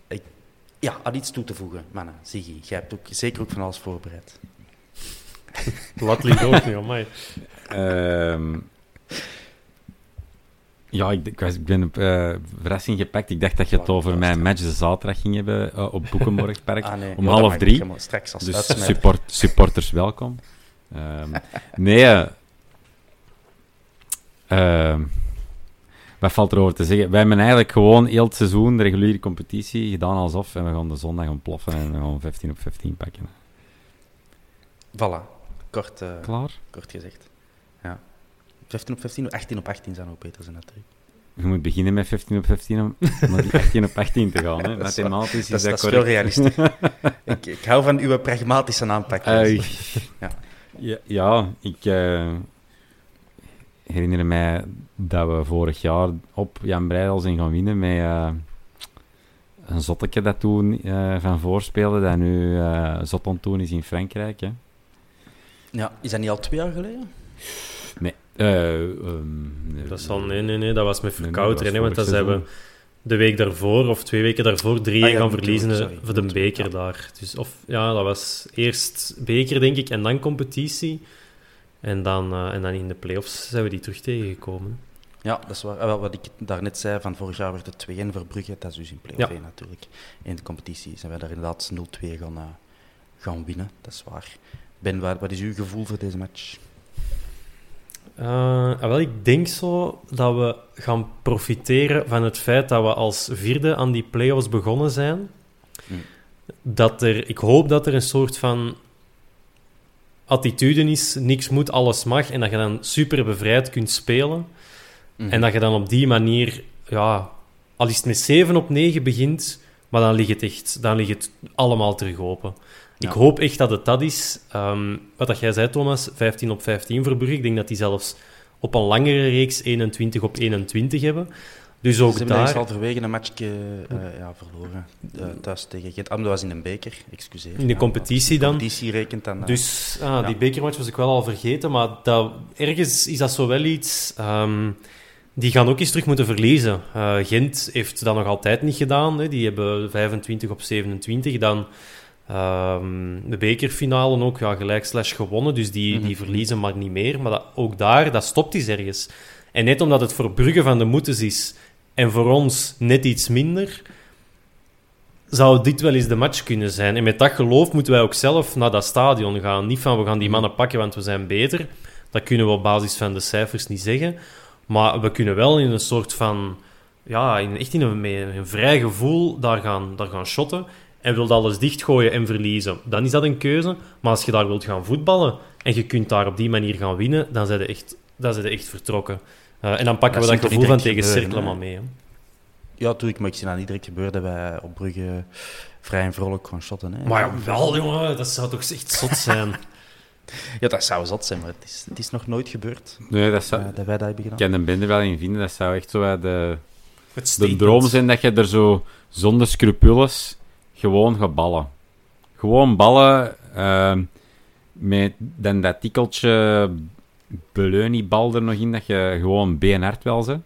Ik, ja, aan iets toe te voegen, mannen. Ziggy, jij hebt ook, zeker ook van alles voorbereid. Lat ligt ook niet, amai. Ehm, ja, ik, ik, was, ik ben op verrassing gepakt. Ik dacht dat je het over mijn match de zaterdag ging hebben eh, op Boekenborgpark. (laughs) Ah, nee. om half drie. Straks als Dus support, supporters welkom. Ehm, nee, ehm, wat valt erover te zeggen? Wij hebben eigenlijk gewoon heel het seizoen de reguliere competitie gedaan alsof en we gaan de zondag ontploffen en we gaan 15 op 15 pakken. Voilà, kort, Klaar? kort gezegd. Ja. 15 op 15, 18 op 18 zou ook beter zijn natuurlijk. Je moet beginnen met 15 op 15 om om naar die 18 op 18 te gaan. Hè. (laughs) Mathematisch is Dat is, dat, dat is correct. realistisch. (laughs) ik, ik hou van uw pragmatische aanpak. Ja. ja. ja, ik eh, herinner mij dat we vorig jaar op Jan Breidel zijn gaan winnen met, eh, een zotteke dat toen eh, van voorspeelde, dat nu zot aan is in Frankrijk. Hè. Ja, is dat niet al twee jaar geleden? Nee. Eh, nee, Dat zal, nee, nee, nee, dat was met Nee, nee, want dat zijn we de week daarvoor, of twee weken daarvoor, drie Ah, ja, gaan verliezen sorry. voor de beker ja. daar. Dus, of, ja, dat was eerst beker, denk ik, en dan competitie. En dan, eh, en dan in de play-offs zijn we die terug tegengekomen. Ja, dat is waar. Wel, wat ik daarnet zei, van vorig jaar werd het 2-1 voor Brugge. Dat is dus in play-off Ja. 1 natuurlijk. In de competitie zijn wij daar inderdaad 0-2 gaan, eh, gaan winnen. Dat is waar. Ben, wat, wat is uw gevoel voor deze match? Eh, ah, wel, ik denk zo dat we gaan profiteren van het feit dat we als vierde aan die play-offs begonnen zijn. Hm. Dat er, ik hoop dat er een soort van attitude is, niks moet, alles mag, en dat je dan super bevrijd kunt spelen. Mhm. En dat je dan op die manier, ja, al is het met 7 op 9 begint, maar dan ligt het echt, dan ligt het allemaal terug open. Ik Ja. hoop echt dat het dat is. Ehm, wat dat jij zei, Thomas, 15 op 15 voor Brugge. Ik denk dat die zelfs op een langere reeks 21 op 21 hebben. Dus Ze ook hebben daar daar... halverwege een matchje eh, ja, verloren. Eh, thuis tegen Gent. Ah, maar dat was in een beker, excuseer. In de Ja, competitie de dan. competitie rekent dan. eh, Dus ah, die bekermatch was ik wel al vergeten, maar dat, ergens is dat zo wel iets... ehm, die gaan ook eens terug moeten verliezen. Gent heeft dat nog altijd niet gedaan. Hè. Die hebben 25 op 27. Dan ehm, de bekerfinale ook ja, gelijk slash gewonnen. Dus die, Mhm. die verliezen maar niet meer. Maar dat, ook daar, dat stopt eens ergens. En net omdat het voor Brugge van de moeders is en voor ons net iets minder, zou dit wel eens de match kunnen zijn. En met dat geloof moeten wij ook zelf naar dat stadion gaan. Niet van we gaan die mannen pakken, want we zijn beter. Dat kunnen we op basis van de cijfers niet zeggen. Maar we kunnen wel in een soort van... Ja, in, echt in een, met een vrij gevoel daar gaan, daar gaan shotten. En wilt alles dichtgooien en verliezen, dan is dat een keuze. Maar als je daar wilt gaan voetballen en je kunt daar op die manier gaan winnen, dan zijn je echt, dan zijn echt vertrokken. Eh, en dan pakken Dat we dat gevoel van tegen hè? maar mee. Hè. Ja, natuurlijk, maar ik zie dat niet direct gebeuren dat wij op Brugge vrij en vrolijk gaan shotten. Hè. Maar ja, wel jongen, dat zou toch echt zot zijn. (laughs) Ja, dat zou zot zijn, maar het is, het is nog nooit gebeurd Nee, dat, zou, eh, dat wij dat hebben gedaan. ik kan een bende wel in vinden. Dat zou echt zo de, de droom zijn dat je er zo zonder scrupules gewoon gaat ballen. Gewoon ballen ehm, met dan dat tikkeltje Beleuni-bal er nog in, dat je gewoon beenhard wel ze.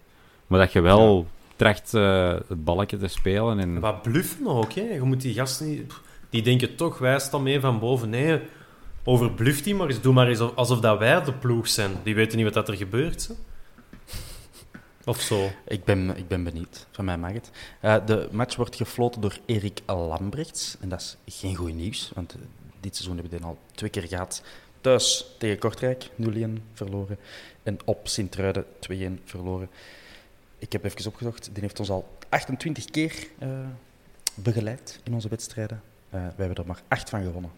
Maar dat je wel tracht eh, het balletje te spelen. En... Wat bluffen ook, hè. Je moet die gasten niet... Die denken toch, wij staan mee van boven. Nee, overbluft die maar eens. Doe maar eens alsof dat wij de ploeg zijn. Die weten niet wat dat er gebeurt. Hè. Of zo. Ik ben, ik ben benieuwd. Van mij mag het. Eh, de match wordt gefloten door Erik Lambrechts. En dat is geen goed nieuws, want eh, dit seizoen hebben we dit al twee keer gehad. Thuis tegen Kortrijk 0-1 verloren. En op Sint-Truiden 2-1 verloren. Ik heb even opgezocht. Die heeft ons al 28 keer eh, begeleid in onze wedstrijden. Eh we hebben er maar 8 van gewonnen.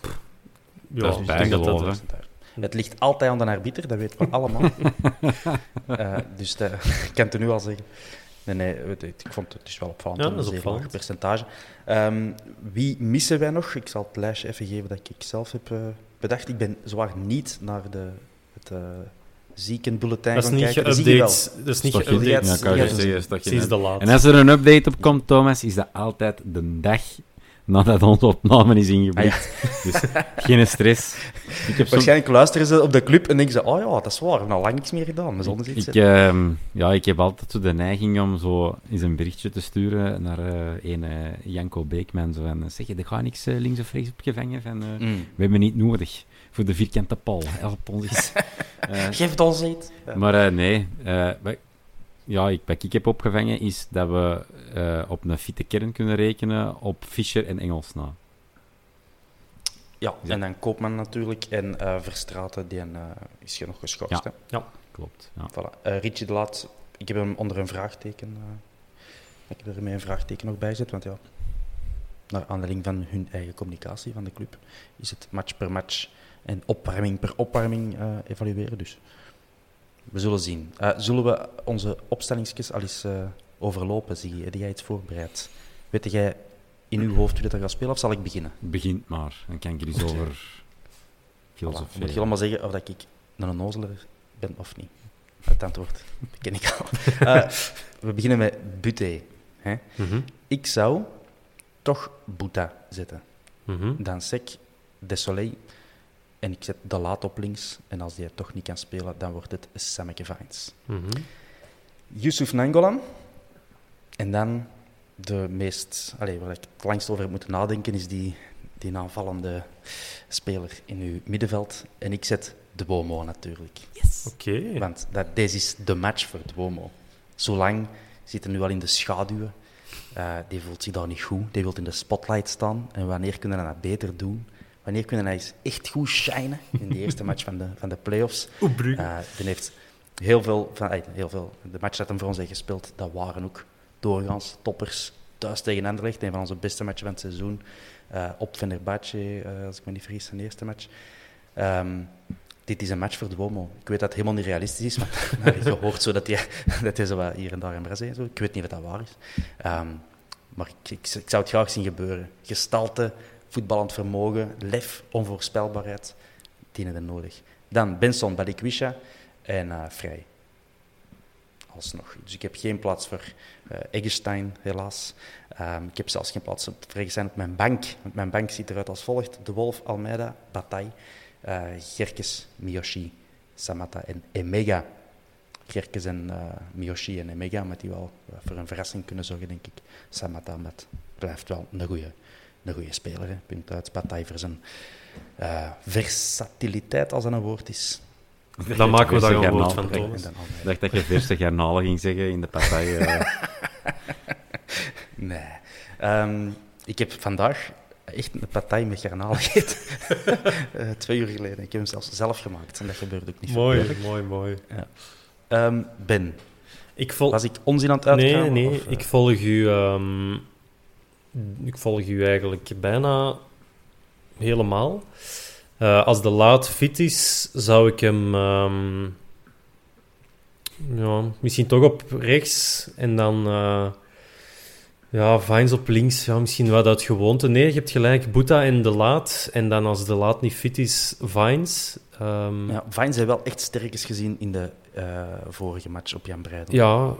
Ja, Dat is ik denk dat dat... bijgeloven. Het ligt altijd aan de arbiter, dat weten we (laughs) allemaal. Eh, dus dat (laughs) ik kan het u nu al zeggen. Nee, nee, ik vond het dus wel opvallend. Ja, dat is opvallend. percentage. Ehm, wie missen wij nog? Ik zal het lijstje even geven dat ik zelf heb eh, bedacht. Ik ben zwaar niet naar de, het uh, ziekenbulletin Dat is gaan niet kijken. Dat zie je wel. geüpdate. Dat is niet geüpdate. Ja, kan je Ja, zeggen, laatste. En als er een update op komt, Thomas, is dat altijd de dag nadat onze opname is ingeblikt. Dus geen stress. Ik heb Waarschijnlijk luisteren ze op de club en denken ze, oh ja, dat is waar, we hebben al lang niks meer gedaan. Iets ik, ehm, ja, ik heb altijd zo de neiging om zo eens een berichtje te sturen naar eh een eh, Janko Beekman. Zo van, zeg je, er gaat niks eh, links of rechts opgevangen van... Mm. We hebben niet nodig voor de vierkante paal. Help ons eens. (laughs) Geef het ons iets. Ja. Maar nee, ja, ik, wat ik heb opgevangen is dat we eh, op een fitte kern kunnen rekenen op Fischer en Engels na. Ja, Ja. en dan Koopman natuurlijk. En eh Verstraten, die eh, is je nog geschorst. Ja. Hè? Klopt. Ja. Voilà. Eh, Richie de Laat, ik heb hem onder een vraagteken. eh, ik heb er met een vraagteken nog bij gezet, want ja, naar aanleiding van hun eigen communicatie van de club, is het match per match en opwarming per opwarming eh, evalueren. Dus we zullen zien. Eh, zullen we onze opstellingsjes al eens eh, overlopen? Zie je, heb jij iets voorbereid? Weet jij in uw hoofd hoe dat gaat spelen, of zal ik beginnen? Begint maar, dan kan ik er eens over Voilà. filosoferen. Moet je allemaal zeggen of dat ik een onnozeler ben of niet? Het antwoord ken ik al. (laughs) Eh, we beginnen met Buté. Hè? Mhm. Ik zou toch Boeta zetten. Mhm. Dan Sek, Desolé en ik zet De Laat op links. En als die toch niet kan spelen, dan wordt het Sammeke Vines. Mhm. Yusuf Nangolan. En dan de meest, allez, waar ik het langst over heb moeten nadenken, is die, die aanvallende speler in uw middenveld. En ik zet de Bomo natuurlijk. Oké. Want dat, deze is de match voor Duomo. Zolang zit hij nu al in de schaduwen. Eh, die voelt zich daar niet goed. Die wil in de spotlight staan. En wanneer kunnen we dat beter doen? Wanneer kunnen eens echt goed shinen in de eerste match van de, van de playoffs? Eh die heeft heel veel, van, eh, heel veel. De match dat hem voor ons heeft gespeeld, dat waren ook doorgaans toppers. Thuis tegen Anderlecht, een van onze beste matchen van het seizoen. Eh, op Fenerbahce, eh, als ik me niet vergis, zijn eerste match. Ehm, dit is een match voor Duomo. Ik weet dat het helemaal niet realistisch is, maar (laughs) je hoort zo dat hij, (laughs) dat hij zo wat hier en daar in Brazilië zo. Ik weet niet of dat waar is. Ehm, maar ik, ik, ik zou het graag zien gebeuren. Gestalte, voetballend vermogen, lef, onvoorspelbaarheid, die hebben we nodig. Dan Benson, Balikwisha en eh Vrij. Alsnog. Dus ik heb geen plaats voor eh Eggestein, helaas. Ehm, ik heb zelfs geen plaats voor Eggestein op mijn bank. Want mijn bank ziet eruit als volgt. De Wolf, Almeida, Bataille, eh Gerkes, Miyoshi, Samata en Emega. Gerkes en eh, Miyoshi en Emega, met die wel eh, voor een verrassing kunnen zorgen, denk ik. Samata met, blijft wel een goede een goede speler. Hè. Punt uit. Bataille voor zijn eh, versatiliteit, als dat een woord is. Dan maken we daar een woord van. Thomas. Ik dacht dat je verse garnalen ging zeggen in de partij. eh. (laughs) Nee. Ehm, ik heb vandaag echt een partij met garnalen gegeten. (laughs) Eh, twee uur geleden. Ik heb hem zelfs zelf gemaakt. En dat gebeurt ook niet veel. Mooi, mooi, mooi. Ehm, ben, Ik vol... was ik onzin aan het uitgaan? Nee, nee, of, ik volg u... ehm, ik volg u eigenlijk bijna helemaal. Eh, als de laat fit is, zou ik hem... ehm, ja, misschien toch op rechts en dan... eh, ja, Vines op links. Ja, misschien wat uit gewoonte. Nee, je hebt gelijk. Boeta en de laat. En dan als de laat niet fit is, Vines. Ehm, Ja, Vines heeft wel echt sterk is gezien in de eh, vorige match op Jan Breidel. ja,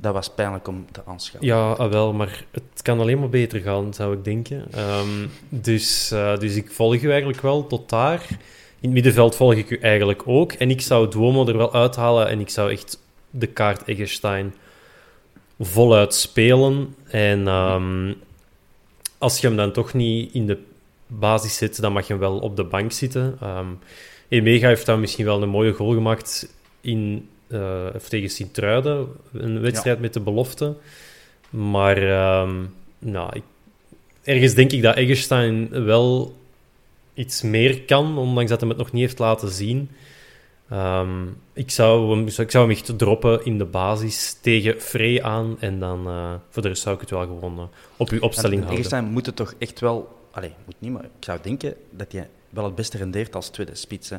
Dat was pijnlijk om te aanschouwen. Ja, ah, wel, maar het kan alleen maar beter gaan, zou ik denken. Ehm, dus, eh, dus ik volg u eigenlijk wel tot daar. In het middenveld volg ik u eigenlijk ook. En ik zou Duomo er wel uithalen en ik zou echt de kaart Eggestein voluit spelen. En ehm, als je hem dan toch niet in de basis zet, dan mag je hem wel op de bank zitten. Ehm Emega heeft dan misschien wel een mooie goal gemaakt in, eh, of tegen Sint-Truiden, een wedstrijd met de belofte. Maar ehm, nou, ik, ergens denk ik dat Eggestein wel iets meer kan, ondanks dat hij het nog niet heeft laten zien. Ehm, ik, zou hem, ik zou hem echt droppen in de basis tegen Frey aan en dan eh, voor de rest zou ik het wel gewoon op uw opstelling En houden. Eggestein moet het toch echt wel... Allee, moet niet, maar ik zou denken dat hij wel het beste rendeert als tweede spits. Hè.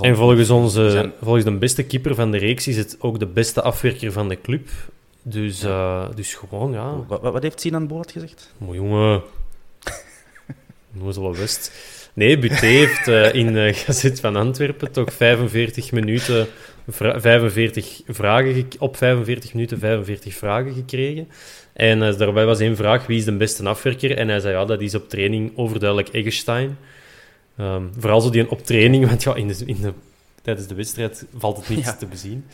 En volgens, onze, zijn- volgens de beste keeper van de reeks is het ook de beste afwerker van de club. Dus, eh, dus gewoon, ja. Wat, wat heeft Sinan Boord gezegd? Maar jongen, (laughs) Nozel West. Nee, Buté heeft eh, in de Gazet van Antwerpen toch 45 minuten, vra- 45 vragen, op 45 minuten 45 vragen gekregen. En eh, daarbij was één vraag, wie is de beste afwerker? En hij zei, ja, dat is op training overduidelijk Eggestein. Ehm, vooral zo die een op training, want ja, in de, in de, tijdens de wedstrijd valt het niet Ja. te bezien.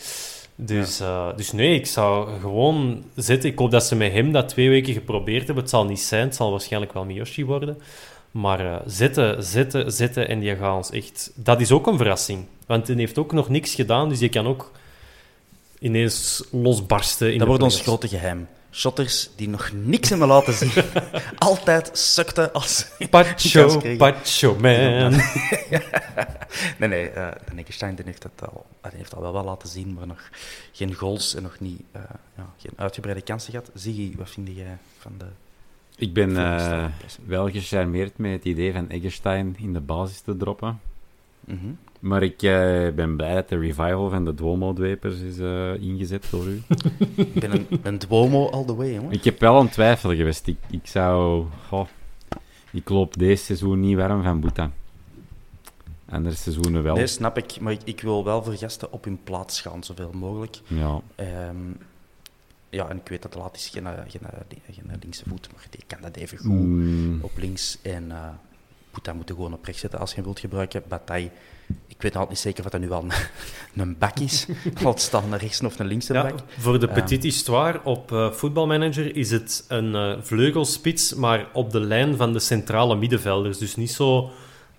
Dus, eh, dus nee, ik zou gewoon zitten. Ik hoop dat ze met hem dat twee weken geprobeerd hebben. Het zal niet zijn, het zal waarschijnlijk wel Miyoshi worden. Maar eh zitten, zitten, zitten en die gaat ons echt... Dat is ook een verrassing. Want hij heeft ook nog niks gedaan, dus je kan ook ineens losbarsten. In Dat wordt ons grote geheim. Shotters die nog niks hebben laten zien. (laughs) Altijd sukte als... Pacho. Pacho, man. (laughs) Nee, nee. eh de Eggestein die heeft, het al, hij heeft al wel wat laten zien, maar nog geen goals en nog niet, eh, ja, geen uitgebreide kansen gehad. Ziggy, wat vind jij van de... Ik ben eh, wel gecharmeerd met het idee van Eggestein in de basis te droppen. Mhm. Maar ik eh, ben blij dat de revival van de Duomo-dwepers is eh, ingezet door u. (laughs) Ik ben een, een Duomo all the way, jongen. ik heb wel een twijfel geweest. Ik, ik zou... goh, ik loop deze seizoen niet warm van Boeta. Andere seizoenen wel. Nee, snap ik. Maar ik, ik wil wel voor gasten op hun plaats gaan, zoveel mogelijk. Ja. Ehm, ja, en ik weet dat laat is geen, geen, geen linkse voet, maar die kan dat even goed Mm. op links. En uh, moet dat moeten gewoon op rechts zetten als je hem wilt gebruiken. Bataille, ik weet nog niet zeker of dat nu wel (laughs) een, (laughs) een bak is. of het staat naar rechts of naar links Ja, bak. voor de petit histoire op uh, voetbalmanager is het een uh, vleugelspits, maar op de lijn van de centrale middenvelders. Dus niet zo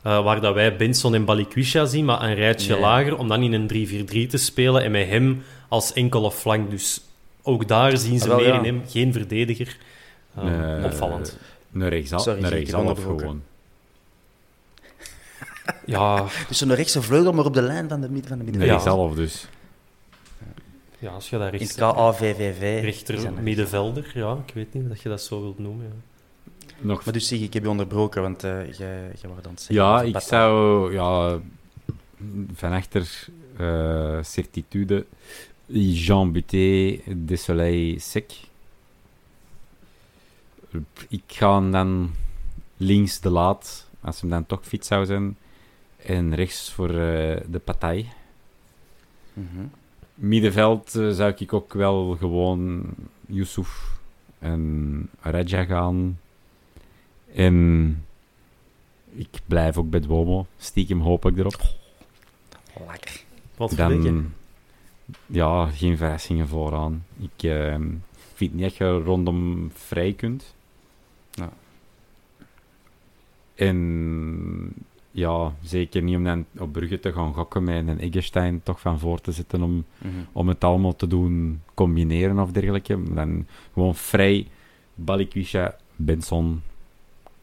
uh, waar dat wij Benson en Balikwisha zien, maar een rijtje Nee. lager, om dan in een 3-4-3 te spelen en met hem als enkele flank. Dus ook daar zien ze Ah, wel, meer ja. in hem, geen verdediger. Nee. opvallend. Een rechtsaf, een onderbroken. gewoon. Ja, (laughs) Dus een rechtse vleugel, maar op de lijn van de, midden van de middenveld. rechtsaf dus. ja, als je daar In rechts, het KAVVV. is rechter middenvelder, ja, ik weet niet dat je dat zo wilt noemen. Ja. Nog Maar dus zeg, ik heb je onderbroken, want eh, jij, jij wordt aan het zeggen. Ja, ik zou ja, van achter eh, certitude Jean Buté, Desoleil, Sec. Ik ga hem dan links de laat, als hem dan toch fit zou zijn, en rechts voor eh, de partij. Mhm. Middenveld eh, zou ik ook wel gewoon Yusuf en Raja gaan. En ik blijf ook bij Duomo. Stiekem hoop ik erop. Lekker. Wat. Dan, ja, geen verrassingen vooraan. Ik eh, vind niet dat je rondom vrij kunt. Ja. En ja, zeker niet om dan op Brugge te gaan gokken met een Eggestein toch van voor te zetten om, Mhm. om het allemaal te doen combineren of dergelijke. Dan gewoon vrij, Balikwisha, Benson,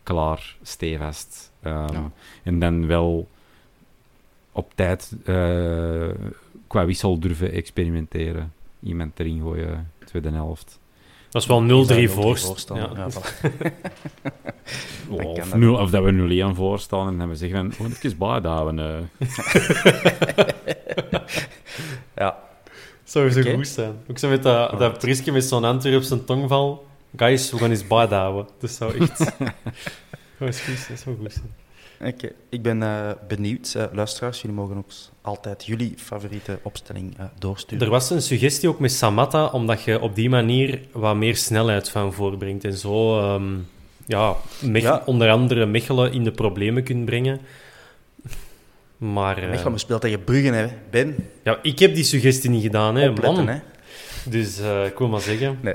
klaar, stevast. Ehm, Ja. En dan wel op tijd eh, qua wissel durven experimenteren. Iemand erin gooien, tweede helft. Dat is wel 0-3 voor. voorstaan. Ja. Ja, voilà. (laughs) Dan Of, nul, of dat we 0-1 voorstaan en dan we zeggen van, oh, even bijhouden. eh. (laughs) ja. Zou zo Oké. goed zijn. Ook zo met dat, dat prisje met zo'n Antwerpse tongval. Guys, we gaan eens bijhouden. Dat zou echt... (laughs) Dat zou goed zijn. Oké, ik ben eh, benieuwd. Eh, luisteraars, jullie mogen ook altijd jullie favoriete opstelling eh, doorsturen. Er was een suggestie ook met Samatta, omdat je op die manier wat meer snelheid van voorbrengt. En zo, ehm, ja, onder andere Mechelen in de problemen kunt brengen. Maar Mechelen speelt tegen Bruggen, hè. Ben, ja, ik heb die suggestie niet gedaan, hè, opletten, man. hè. Dus ik wil maar zeggen. Nee.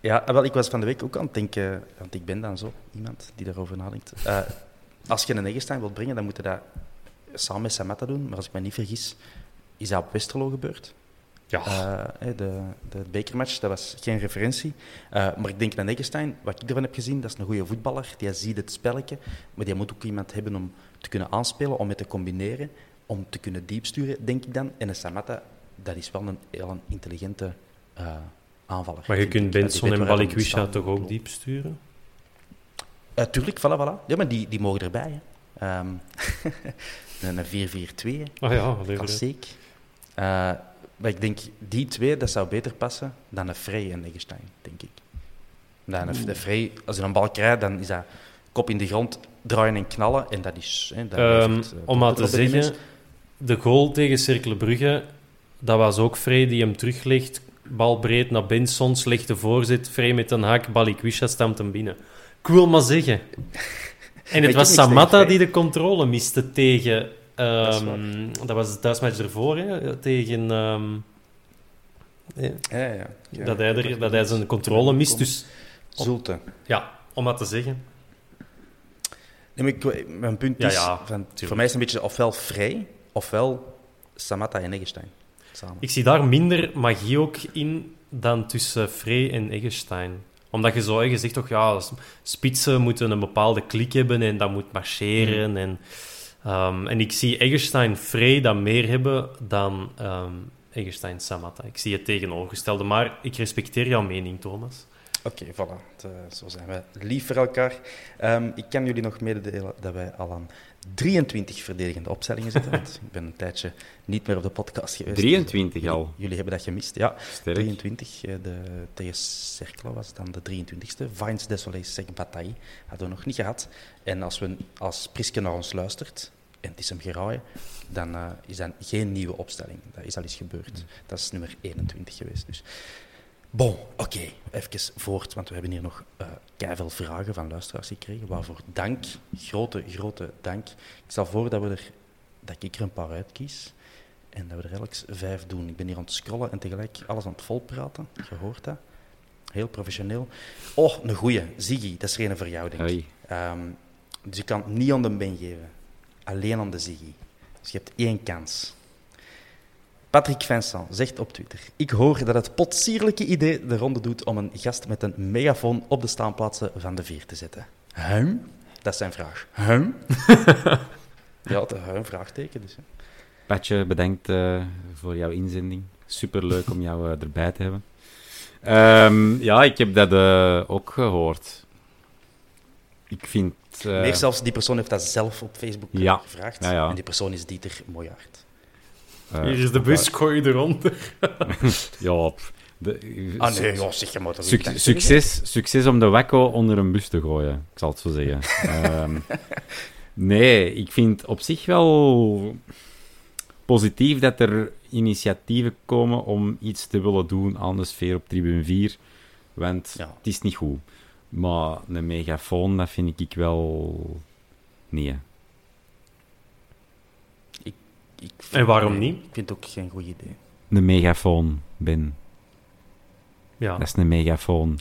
Ja, wel, ik was van de week ook aan het denken, want ik ben dan zo iemand die daarover nadenkt. Als je een Eggestein wilt brengen, dan moet je dat samen met Samatta doen. Maar als ik me niet vergis, is dat op Westerlo gebeurd. Ja, Eh, de, de bekermatch, dat was geen referentie. Eh, maar ik denk aan Eggestein, wat ik ervan heb gezien, dat is een goede voetballer. Die ziet het spelletje, maar die moet ook iemand hebben om te kunnen aanspelen, om mee te combineren, om te kunnen diepsturen, denk ik dan. En een Samatta, dat is wel een heel intelligente eh, aanvaller. maar je kunt Benson en Balikwisha toch ook diep sturen? Eh, tuurlijk, voilà, voilà. Ja, maar die, die mogen erbij. Hè. Ehm, (laughs) een 4-4-2, hè. Ah ja, klassiek. Eh, maar ik denk, die twee, dat zou beter passen dan een Frey en Eggestein, denk ik. Dan een, de Frey, als je een bal krijgt, dan is dat kop in de grond, draaien en knallen. En dat is... Hè, dat Ehm, eh, om maar te zeggen, de goal tegen Cercle Brugge, dat was ook Frey die hem teruglegt. Bal breed naar Benson, slechte voorzet. Frey met een haak, Balikwisha stamt hem binnen. Ik wil maar zeggen. En het was Samatta die de controle miste tegen... Dat ehm, dat was de thuismatch ervoor, hè, tegen... ehm. Ja, ja. ja. dat, hij er, dat hij zijn controle mist. Dus Zulte. ja, om maar te zeggen. Nee, ik- mijn punt is, ja, van, voor mij is het een beetje ofwel Frey, ofwel Samatta en Eggestein. Samen. Ik zie daar minder magie ook in dan tussen Frey en Eggestein. Omdat je zo, je zegt toch, ja, spitsen moeten een bepaalde klik hebben en dat moet marcheren. En, ehm, en ik zie Eggestein Frey dat meer hebben dan ehm Eggestein Samatta. Ik zie het tegenovergestelde, maar ik respecteer jouw mening, Thomas. Oké, voilà. Eh, zo zijn we lief voor elkaar. Ehm, ik kan jullie nog mededelen dat wij al aan 23 verdedigende opstellingen zitten. want ik ben een tijdje niet meer op de podcast geweest. 23 Jullie- al. Jullie hebben dat gemist, ja. Sterk. 23. eh, De, tegen Cercle was dan de 23ste. Vines Desolé Sec Bataille hadden we nog niet gehad. En als, we, als Priske naar ons luistert, en het is hem geraaien, dan eh, is dat geen nieuwe opstelling. Dat is al eens gebeurd. Dat is nummer 21 geweest. Dus Bon, oké. Even voort, want we hebben hier nog uh, veel vragen van luisteraars gekregen. Waarvoor dank, grote, grote dank. Ik stel voor dat, we er, dat ik er een paar uitkies en dat we er elk vijf doen. Ik ben hier aan het scrollen en tegelijk alles aan het volpraten. Je hoort dat. Heel professioneel. Oh, een goeie. Ziggy, dat is geen voor jou, denk ik. Um, dus je kan het niet aan de Ben geven. Alleen aan de Ziggy. Dus je hebt één kans. Patrick Vincent zegt op Twitter: Ik hoor dat het potsierlijke idee de ronde doet om een gast met een megafoon op de staanplaatsen van de vier te zetten. Hum? Dat is zijn vraag. Hum? (laughs) ja, een vraagteken dus. Hè. Patje, bedankt uh, voor jouw inzending. Superleuk om jou uh, erbij te hebben. Um, ja, ik heb dat uh, ook gehoord. Ik vind... Meer zelfs, die persoon heeft dat zelf op Facebook ja. gevraagd. Ja, ja. En die persoon is Dieter Moyaert. Uh, Hier is de bus, gooi je eronder. (laughs) ja, de, ah nee, ja, zeg je maar. Suc succes, succes om de wekko onder een bus te gooien, ik zal het zo zeggen. um, (laughs) nee, ik vind op zich wel positief dat er initiatieven komen om iets te willen doen aan de sfeer op tribune 4. Want ja. het is niet goed. Maar een megafoon, dat vind ik wel... Nee. Ik, en waarom niet? Ik vind het ook geen goed idee. Een megafoon, Ben. Ja. Dat is een megafoon.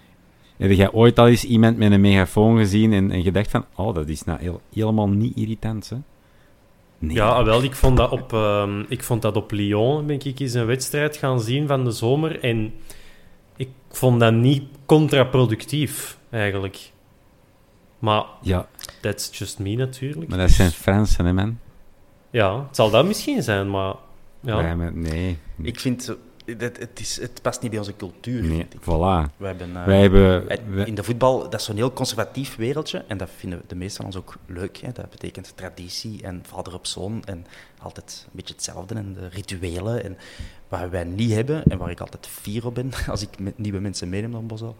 (laughs) Heb jij ooit al eens iemand met een megafoon gezien en, en gedacht van... Oh, dat is nou helemaal niet irritant, hè? Ja, wel, ik vond, dat op, uh, ik vond dat op Lyon, ben ik eens een wedstrijd gaan zien van de zomer. En ik vond dat niet contraproductief, eigenlijk. Maar ja. that's just me natuurlijk. Maar dat zijn Fransen, hè, man? Ja, het zal dat misschien zijn, maar... Ja. nee. Ik vind het, het, is, het past niet bij onze cultuur. Nee, voilà. We hebben, uh, Wij hebben, in de voetbal, dat is zo'n heel conservatief wereldje. En dat vinden de meesten van ons ook leuk. Hè. Dat betekent traditie en vader op zoon. En altijd een beetje hetzelfde. En de rituelen. En wat wij niet hebben, en waar ik altijd fier op ben, (laughs) als ik met nieuwe mensen meeneem naar Bosel,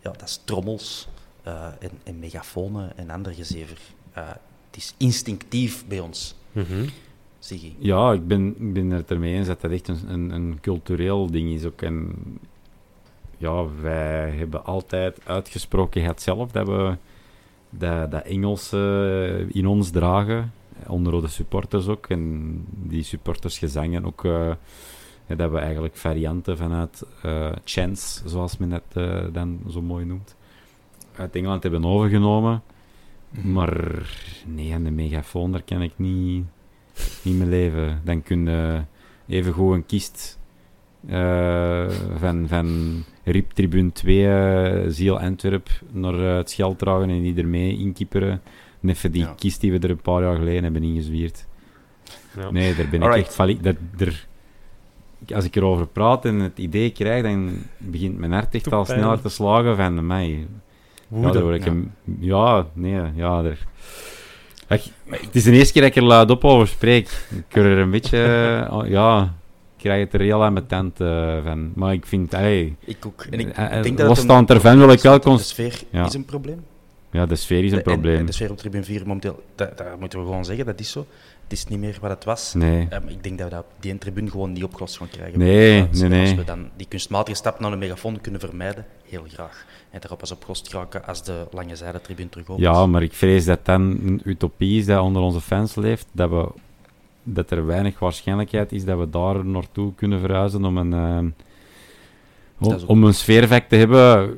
ja, dat is trommels uh, en, en, megafonen en ander gezever. Uh, het is instinctief bij ons. Mm -hmm. Ja, ik ben, ik ben het ermee eens dat dat echt een, een, een, cultureel ding is ook. En ja, wij hebben altijd uitgesproken het zelf dat we dat, dat Engels in ons dragen. Onder de supporters ook. En die supporters gezangen ook. Uh, dat we eigenlijk varianten vanuit uh, chants, zoals men het uh, dan zo mooi noemt, uit Engeland hebben overgenomen. Maar nee, en de megafoon, daar kan ik niet niet meer leven. Dan kun je even gewoon een kist uh, van, van RIP Tribune 2, uh, Ziel Antwerp, naar uh, het Scheld dragen en die ermee inkipperen. En even die ja. kist die we er een paar jaar geleden hebben ingezwierd. Ja. Nee, daar ben ik echt valide. Dat, er, als ik erover praat en het idee krijg, dan begint mijn hart echt al sneller te slagen van mij. Ja, daar ik ja. Hem, ja, nee, ja, er, het is de eerste keer dat ik er luid op over spreek. Ik er een beetje... Uh, (laughs) ja, ik krijg het er heel aan mijn tent uh, van. Maar ik vind... Hey, ik ook. En ik, uh, denk dat losstaand ervan wil ik wel... De sfeer ja. is een probleem. Ja, de sfeer is een probleem. En, de sfeer op tribune 4 momenteel, dat, dat, moeten we gewoon zeggen, dat is zo. Het is niet meer wat het was. Nee. Um, ik denk dat we dat op die tribune gewoon niet opgelost gaan krijgen. Nee, nee, nee. Als we dan die kunstmatige stap naar een megafoon kunnen vermijden, heel graag en daarop pas opgelost geraken als de lange zijde-tribune terug open Ja, maar ik vrees dat dan een utopie is dat onder onze fans leeft, dat, we, dat er weinig waarschijnlijkheid is dat we daar naartoe kunnen verhuizen om een... Uh, om, een sfeereffect te hebben,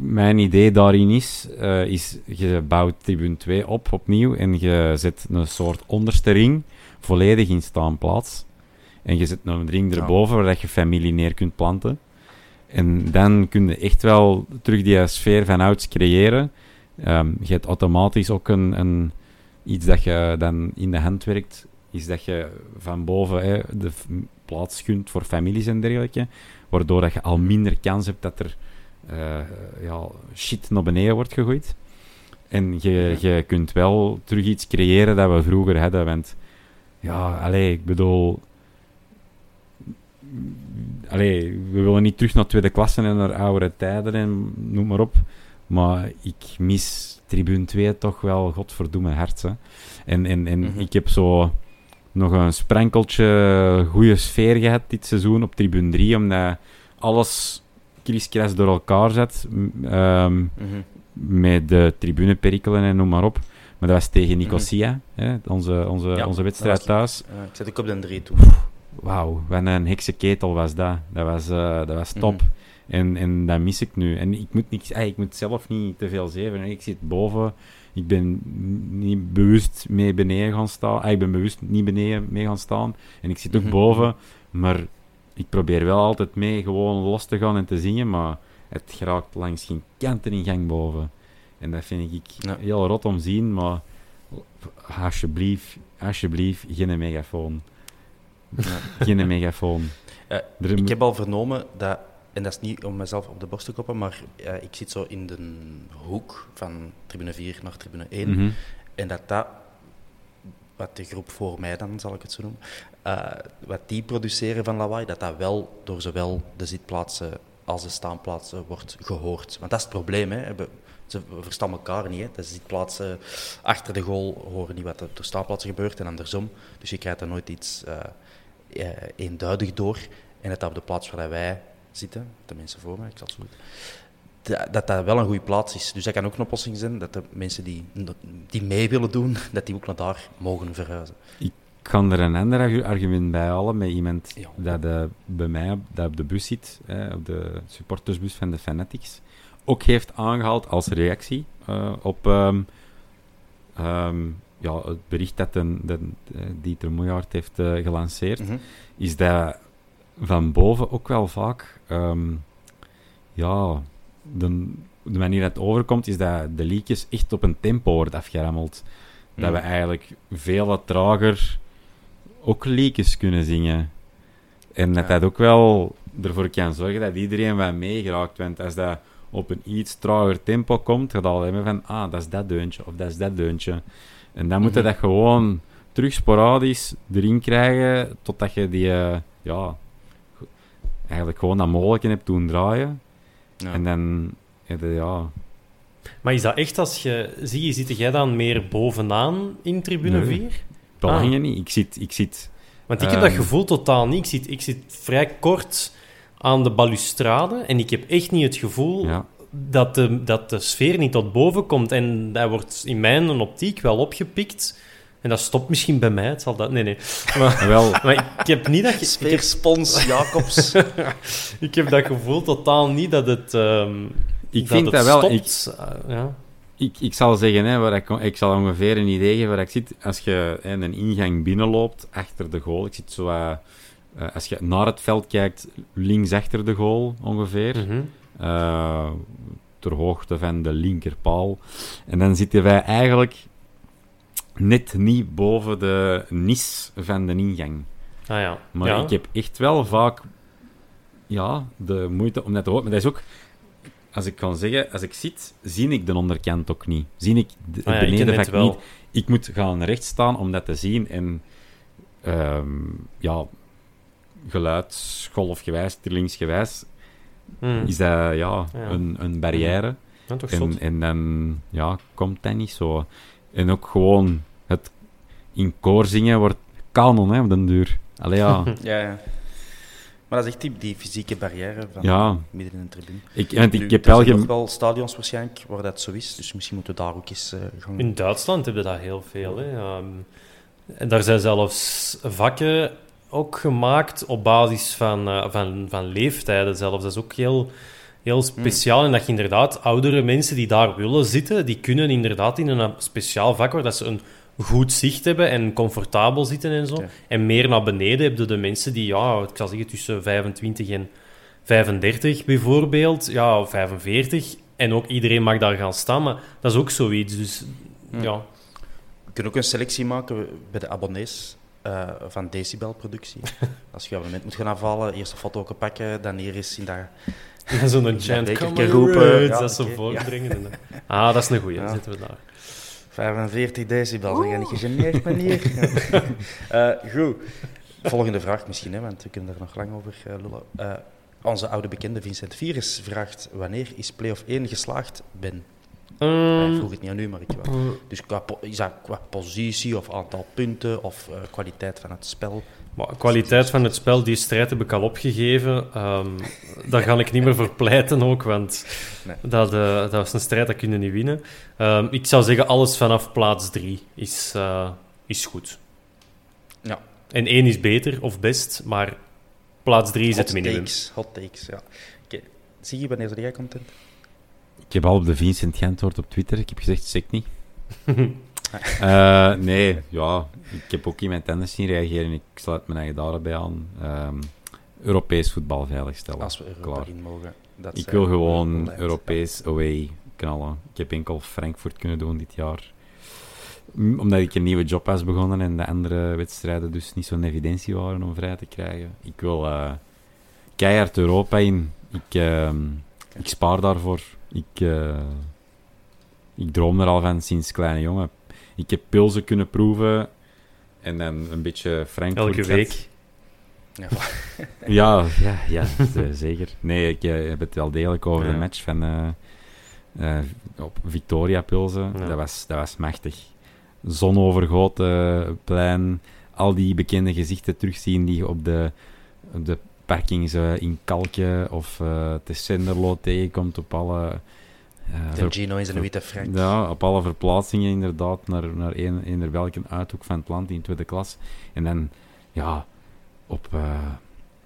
mijn idee daarin is, uh, is je bouwt tribune 2 op opnieuw en je zet een soort onderste ring volledig in staanplaats. En je zet een ring erboven waar je familie neer kunt planten. En dan kun je echt wel terug die sfeer van ouds creëren. Um, je hebt automatisch ook een, een, iets dat je dan in de hand werkt, is dat je van boven hè, de plaats kunt voor families en dergelijke, waardoor dat je al minder kans hebt dat er uh, ja, shit naar beneden wordt gegooid. En je, je kunt wel terug iets creëren dat we vroeger hadden, want ja, alleen ik bedoel, allee, we willen niet terug naar tweede klasse en naar oudere tijden en noem maar op. Maar ik mis tribune 2 toch wel, godverdomme, hart. Hè. En, en, en mhm. ik heb zo nog een sprenkeltje goede sfeer gehad dit seizoen op tribune 3, omdat alles kriskras door elkaar zet. ehm, Mhm. met de tribuneperikelen en noem maar op. Maar dat was tegen Nicosia, hè, onze, onze, Ja, onze wedstrijd was- thuis. Ik zet ook op de drie toen. Wauw, wat een heksenketel was dat. Dat was, eh, dat was top. Mhm. En, en dat mis ik nu. En ik moet, niks, ey, ik moet zelf niet te veel zeven. Ik zit boven. Ik ben niet bewust mee beneden gaan staan. Ah, ik ben bewust niet beneden mee gaan staan. En ik zit ook Mhm. boven. Maar ik probeer wel altijd mee gewoon los te gaan en te zingen. Maar het geraakt langs geen kanten in gang boven. En dat vind ik Ja. heel rot om te zien. Maar alsjeblieft, alsjeblieft, geen megafoon. Ja. Geen megafoon. Eh, Ik heb al vernomen dat, en dat is niet om mezelf op de borst te kloppen, maar eh, ik zit zo in de hoek van tribune 4 naar tribune 1. Mhm. En dat dat, wat de groep voor mij dan, zal ik het zo noemen, eh, wat die produceren van lawaai, dat dat wel door zowel de zitplaatsen als de staanplaatsen wordt gehoord. Want dat is het probleem, hè. We- Ze verstaan elkaar niet. Hè. De zitplaatsen achter de goal horen niet wat er op de staanplaatsen gebeurt en andersom. Dus je krijgt er nooit iets eh, eenduidig door. En dat op de plaats waar wij zitten, de mensen voor mij, ik zal het zo dat- dat dat wel een goede plaats is. Dus dat kan ook een oplossing zijn, dat de mensen die, die mee willen doen, (laughs) dat die ook naar daar mogen verhuizen. Ik kan er een ander argu- argument bij halen met iemand Ja. dat eh, bij mij op, dat op de bus zit, eh, op de supportersbus van de Fanatics, ook heeft aangehaald als reactie eh, op ehm, ehm, ja, het bericht dat, de, eh, Dieter Moejaert heeft gelanceerd, Mhm. is dat van boven ook wel vaak, ehm, ja, de, de manier dat het overkomt, is dat de liedjes echt op een tempo wordt afgerammeld. Dat Mhm. we eigenlijk veel wat trager ook liedjes kunnen zingen. En dat Ja. dat ook wel ervoor kan zorgen dat iedereen wat meegeraakt. Want als dat op een iets trager tempo komt, gaat al hebben van, ah, dat is dat deuntje, of dat is dat deuntje. En dan moet je Mhm. dat gewoon terug sporadisch erin krijgen, totdat je die, eh, ja, eigenlijk gewoon dat mogelijke hebt doen draaien. Ja. En dan, je, ja, Maar is dat echt als je... Zie je, zit jij dan meer bovenaan in tribune Nee. 4? belang Ah. niet. Ik zit, ik zit Want ik heb dat Ehm. gevoel totaal niet. Ik zit, ik zit vrij kort aan de balustrade en ik heb echt niet het gevoel ja, dat, de, dat de sfeer niet tot boven komt. En dat wordt in mijn optiek wel opgepikt. En dat stopt misschien bij mij. Het zal dat... Nee, nee. Maar, (laughs) wel, maar ik heb niet dat... ge- Ik heb, Sfeerspons Jacobs. (laughs) ik heb dat gevoel totaal niet dat het... ehm, ik dat vind het dat wel... Ik, stopt. Eh, ja. ik, ik zal zeggen, hè, waar ik, ik zal ongeveer een idee geven waar ik zit. Als je hè, een ingang binnenloopt, achter de goal, ik zit zo... eh, eh, als je naar het veld kijkt, links achter de goal ongeveer. Mhm. ter hoogte van de linkerpaal. En dan zitten wij eigenlijk net niet boven de nis van de ingang. Ah ja. Maar ja. ik heb echt wel vaak ja, de moeite om dat te horen. Maar dat is ook, als ik kan zeggen, als ik zit, zie ik de onderkant ook niet. Zie ik de, het Ah ja, ik beneden wel. niet. Ik moet gaan recht staan om dat te zien. En ehm ja, geluidsgolfgewijs, trillingsgewijs, Mm. is dat ja, Ja. Een, een barrière. Ja. En, en dan ja, komt dat niet zo. En ook gewoon het in koor zingen wordt kanon hè, op den duur. Allee, ja. (laughs) ja, ja. Maar dat is echt die, die fysieke barrière van Ja. midden in een tribune. ik, want ik heb er wel... zijn gem- nog wel stadions waarschijnlijk waar dat zo is, dus misschien moeten we daar ook eens eh, gaan... In Duitsland hebben dat heel veel. Hè. Ehm, en daar zijn zelfs vakken ook gemaakt op basis van, eh, van, van leeftijden zelfs. Dat is ook heel, heel speciaal. En dat je inderdaad oudere mensen die daar willen zitten, die kunnen inderdaad in een speciaal vak waar dat ze een goed zicht hebben en comfortabel zitten en zo. En meer naar beneden heb je de mensen die, ja, ik zal zeggen, tussen 25 en 35 bijvoorbeeld, ja, of 45. En ook iedereen mag daar gaan staan, maar dat is ook zoiets. Dus ja, We kunnen ook een selectie maken bij de abonnees eh, van Decibel Productie. (laughs) Als je abonnement moet gaan afhalen, eerst een foto pakken, dan hier is in dat... (laughs) zo'n chant, come roepen, dat ze oké, voortbrengen. en dan- Ah, dat is een goeie, dan zitten we daar. 45 decibel, zeg je niet gegeneerd, meneer? (laughs) Eh goed. Volgende vraag misschien, hè, want we kunnen er nog lang over eh, lullen. Eh, onze oude bekende Vincent Virus vraagt wanneer is play-off 1 geslaagd, Ben? Hij Ehm, vroeg het niet aan u, maar ik wel. Dus qua, is dat qua positie of aantal punten of kwaliteit van het spel? Maar kwaliteit van het spel, die strijd heb ik al opgegeven. Ehm, daar ga ik niet meer voor pleiten ook, want Nee. dat, eh, dat was een strijd, dat kunnen niet winnen. Ehm, ik zou zeggen, alles vanaf plaats 3 is, eh, is goed. Ja. En 1 is beter of best, maar plaats 3 is het Hot minimum. takes, hot takes, ja. Oké, zie je wanneer ben jij content? Ik heb al op de Vincent geantwoord op Twitter. Ik heb gezegd, sec niet. (laughs) (laughs) Eh, nee, ja. Ik heb ook in mijn tennis zien reageren. Ik sluit mijn eigen daarbij aan. Ehm, Europees voetbal veiligstellen. Als we Europa Klaar. in mogen. Dat Ik wil gewoon. Europees away knallen. Ik heb enkel Frankfurt kunnen doen dit jaar. Omdat ik een nieuwe job was begonnen en de andere wedstrijden dus niet zo'n evidentie waren om vrij te krijgen. Ik wil eh, keihard Europa in. Ik, ehm, ik spaar daarvoor. Ik, eh, ik droom er al van sinds kleine jongen. Ik heb pilsen kunnen proeven en dan een beetje Frankfurt. Elke week. (laughs) Ja, Ja, ja, ja (laughs) zeker. Nee, ik eh, heb het wel degelijk over Ja. de match van eh, eh, op Victoria Pilsen. Ja. Dat, was, dat was machtig. Zonovergoten plein, al die bekende gezichten terugzien die je op de, op de parkings in Kalkje of eh te Senderlo tegenkomt op alle... eh, De Gino in zijn witte frank. ja, op alle verplaatsingen inderdaad naar, naar een, eender welke uithoek van het land in tweede klas. En dan, ja, op eh,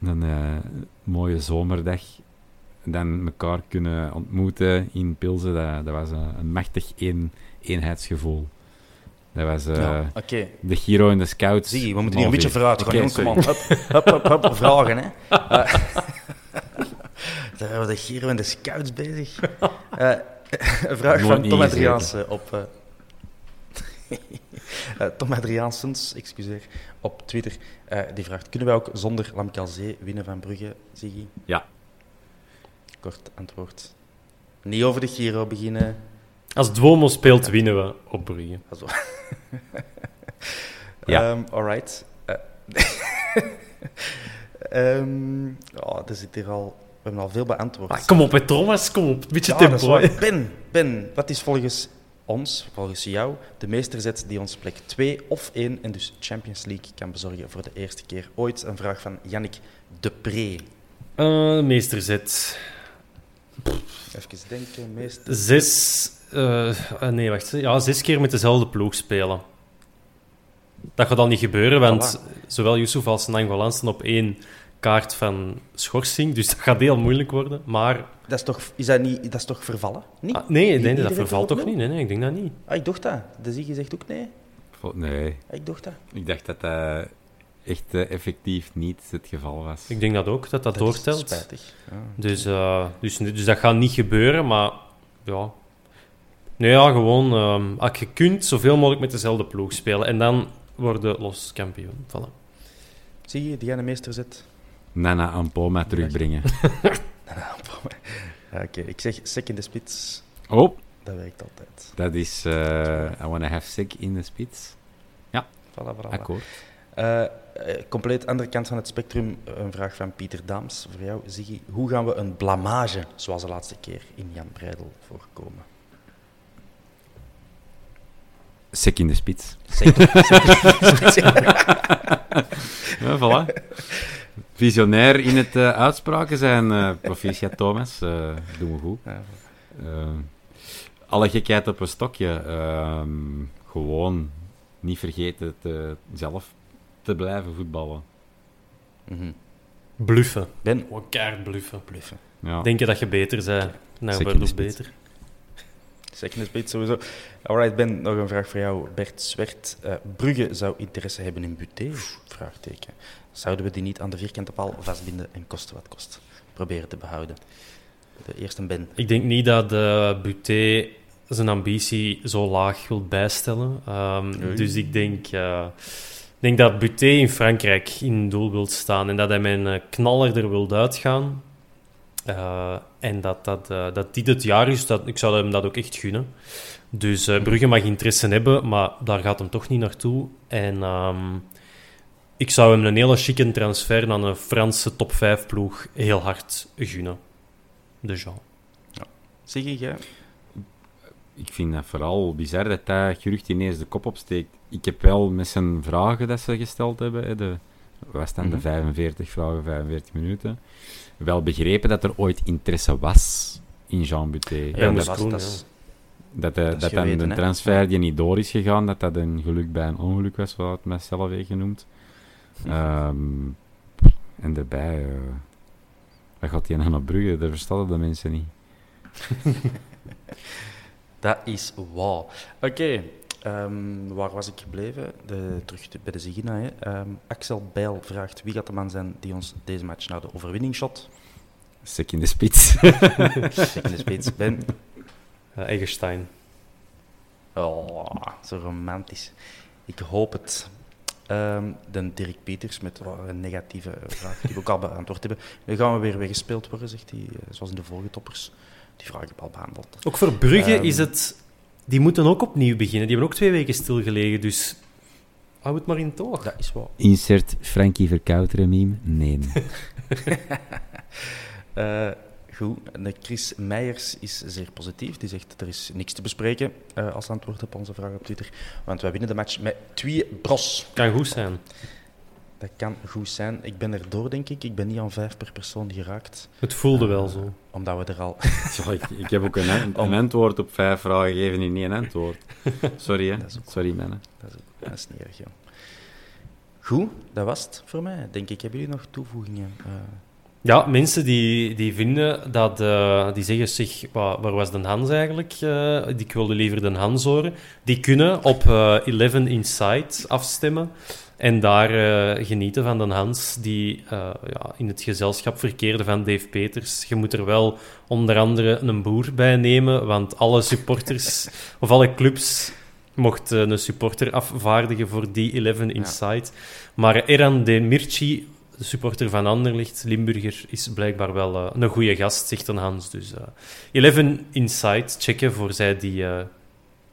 een eh, mooie zomerdag dan elkaar kunnen ontmoeten in Pilsen, dat, dat was een, een machtig een, eenheidsgevoel. Dat was Ja, de Giro en de Scouts. zie we moeten hier een beetje vooruit gaan. Kom hup, hup, hup, hup, vragen, hè. (laughs) Eh, (laughs) Daar hebben we de Giro en de Scouts bezig. Eh, (laughs) een vraag Nooit van Tom. Adriaanse op... eh, (laughs) Tom Adriaansens, excuseer, op Twitter. eh, die vraagt, kunnen wij ook zonder Lamkelzee winnen van Brugge, Ziggy? Ja. Kort antwoord. Niet over de Giro beginnen. Als Duomo speelt, winnen we op Brugge. Also. (laughs) Ja. Ehm, alright. Eh, ehm, oh, er zit hier al... We hebben al veel beantwoord. Ah, kom op, hè, Thomas, kom op. Beetje Ja, dat is tempo. Ben, Ben, wat is volgens ons, volgens jou, de meesterzet die ons plek 2 of 1 en dus Champions League kan bezorgen voor de eerste keer ooit? Een vraag van Yannick Depree. Eh, meesterzet. Even denken, meester... Zes... eh, eh, nee, wacht. Ja, zes keer met dezelfde ploeg spelen. Dat gaat dan niet gebeuren, want zowel Yusuf als Nangolan staan op één kaart van schorsing. Dus dat gaat heel moeilijk worden. Maar... Dat is toch, is dat niet, dat is toch vervallen? Niet? Ah, nee, nee, dat direct vervalt toch niet? Nee, nee, ik denk dat niet. Ah, ik dacht dat. De Ziggy zegt ook nee. Nee, Ah, ik dacht dat. ik dacht dat dat echt eh, effectief niet het geval was. Ik denk dat ook, dat dat, is doortelt. spijtig. Ja. Dus, eh, dus, dus dat gaat niet gebeuren, maar ja. Nee, ja, gewoon. ehm, als je kunt, zoveel mogelijk met dezelfde ploeg spelen. En dan worden los kampioen. Voilà. Zie je, die jij een meesterzet? Nana Ampoma terugbrengen. (laughs) Ja, Oké, ik zeg sec in de spits. Oh, Dat werkt altijd. dat is... eh I wanna have sick in the spits. Voilà, voilà, voilà. Akkoord. Eh, eh, compleet andere kant van het spectrum. Een vraag van Pieter Daams voor jou. Ziggy, hoe gaan we een blamage, zoals de laatste keer in Jan Breidel, voorkomen? Sick in the spits. Zeker. (laughs) (laughs) Ja, voilà. Visionair in het eh, uitspraken zijn, eh proficiat Thomas. Eh doen we goed. Eh, alle gekheid op een stokje. Ehm, gewoon niet vergeten te, zelf te blijven voetballen. Mhm. Bluffen. Ben, bluffen. bluffen. Ja. Denk je dat je beter bent? Nou, dus spits. beter. Sec in de spits sowieso. Alright, Ben, nog een vraag voor jou. Bert Zwert. Eh, Brugge zou interesse hebben in Buté? Vraagteken. Zouden we die niet aan de vierkante paal vastbinden en kosten wat kost? Proberen te behouden. De eerste Ben. Ik denk niet dat de Buté zijn ambitie zo laag wil bijstellen. Ehm, dus ik denk, eh, denk dat Buté in Frankrijk in doel wil staan en dat hij met een eh, knaller er wil uitgaan. Eh, en dat, dat, eh, dat dit het jaar is, dat, ik zou hem dat ook echt gunnen. Dus eh, Brugge mag interesse hebben, maar daar gaat hem toch niet naartoe. En ehm, ik zou hem een hele chique transfer naar een Franse top 5 ploeg heel hard gunnen. De Jean. Zeg je, jij? Ik vind dat vooral bizar dat dat gerucht ineens de kop opsteekt. Ik heb wel met zijn vragen dat ze gesteld hebben, hè, de was dan de Mhm. 45 vragen, 45 minuten, wel begrepen dat er ooit interesse was in Jean Buté. Ja, En dat dat, was- is- dat, eh, dat dat geweten, hè. transfer die niet door is gegaan, dat dat een geluk bij een ongeluk was, wat het mijzelf heeft genoemd. Hm. Ehm, en daarbij, eh wat gaat hij naar Brugge? Daar verstaan de mensen niet. (laughs) Dat is wauw. Oké, ehm, waar was ik gebleven? De, terug te- bij de Zigina. Hè. Ehm, Axel Bijl vraagt wie gaat de man zijn die ons deze match naar de overwinning shot. Sek in de spits. (laughs) Ik in de spits ben. Uh, Egerstein. Oh, zo romantisch. Ik hoop het. Ehm, de Dirk Peters met wat een negatieve vraag die we ook al beantwoord hebben. Nu gaan we weer weggespeeld worden, zegt hij, eh, zoals in de vorige toppers. Die vraag heb ik al behandeld. Ook voor Brugge Ehm. is het... Die moeten ook opnieuw beginnen. Die hebben ook twee weken stilgelegen, dus... Hou het maar in toog. Dat is wel. Insert Frankie Verkouteren meme? Nee. (laughs) (laughs) Eh, goed, de Chris Meijers is zeer positief. Die zegt er is niks te bespreken eh, als antwoord op onze vraag op Twitter. Want wij winnen de match met twee bros. Kan goed zijn. Dat kan goed zijn. Ik ben er door, denk ik. Ik ben niet aan vijf per persoon geraakt. Het voelde wel zo. Omdat we er al... (laughs) Ja, ik, ik heb ook een, (laughs) een antwoord op vijf vragen gegeven in één antwoord. (laughs) Sorry, hè. Sorry, mannen. Dat is, ook- dat is niet erg, joh. Goed, dat was het voor mij. Denk ik. Hebben jullie nog toevoegingen? Eh, Ja, mensen die, die vinden dat... eh, die zeggen zich... Waar, waar was Den Hans eigenlijk? Die ik wilde liever Den Hans horen. Die kunnen op eh 11 Inside afstemmen. En daar genieten van Den Hans, die ja, in het gezelschap verkeerde van Dave Peters. Je moet er wel onder andere een boer bij nemen, want alle supporters (laughs) of alle clubs mochten een supporter afvaardigen voor die 11 Inside. Maar Eran Demirci, de supporter van Anderlicht, Limburger, is blijkbaar wel eh, een goede gast, zegt Den Hans. Dus eh 11 Inside checken voor zij die eh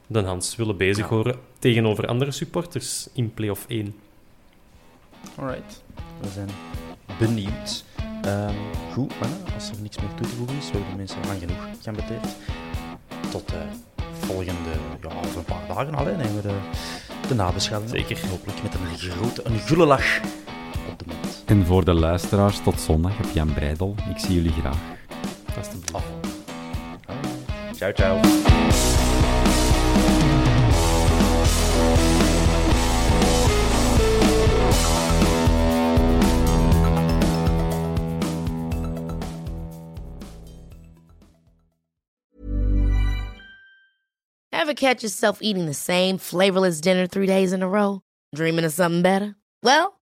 Den Hans willen bezig Ja. horen tegenover andere supporters in play-off 1. Alright, we zijn benieuwd. Ehm, goed, mannen, als er niks meer toe te voegen is, we hebben mensen lang genoeg geambeteerd. Tot de volgende, ja, over een paar dagen al, hè, nemen we de, de nabeschouwing. op. Zeker. Hopelijk met een grote, een gulle lach op de mond. En voor de luisteraars, tot zondag op Jan Breidel. Ik zie jullie graag. Alsjeblieft. Alright. Ciao, ciao. Ever catch yourself eating the same flavorless dinner three days in a row? Dreaming of something better? Well,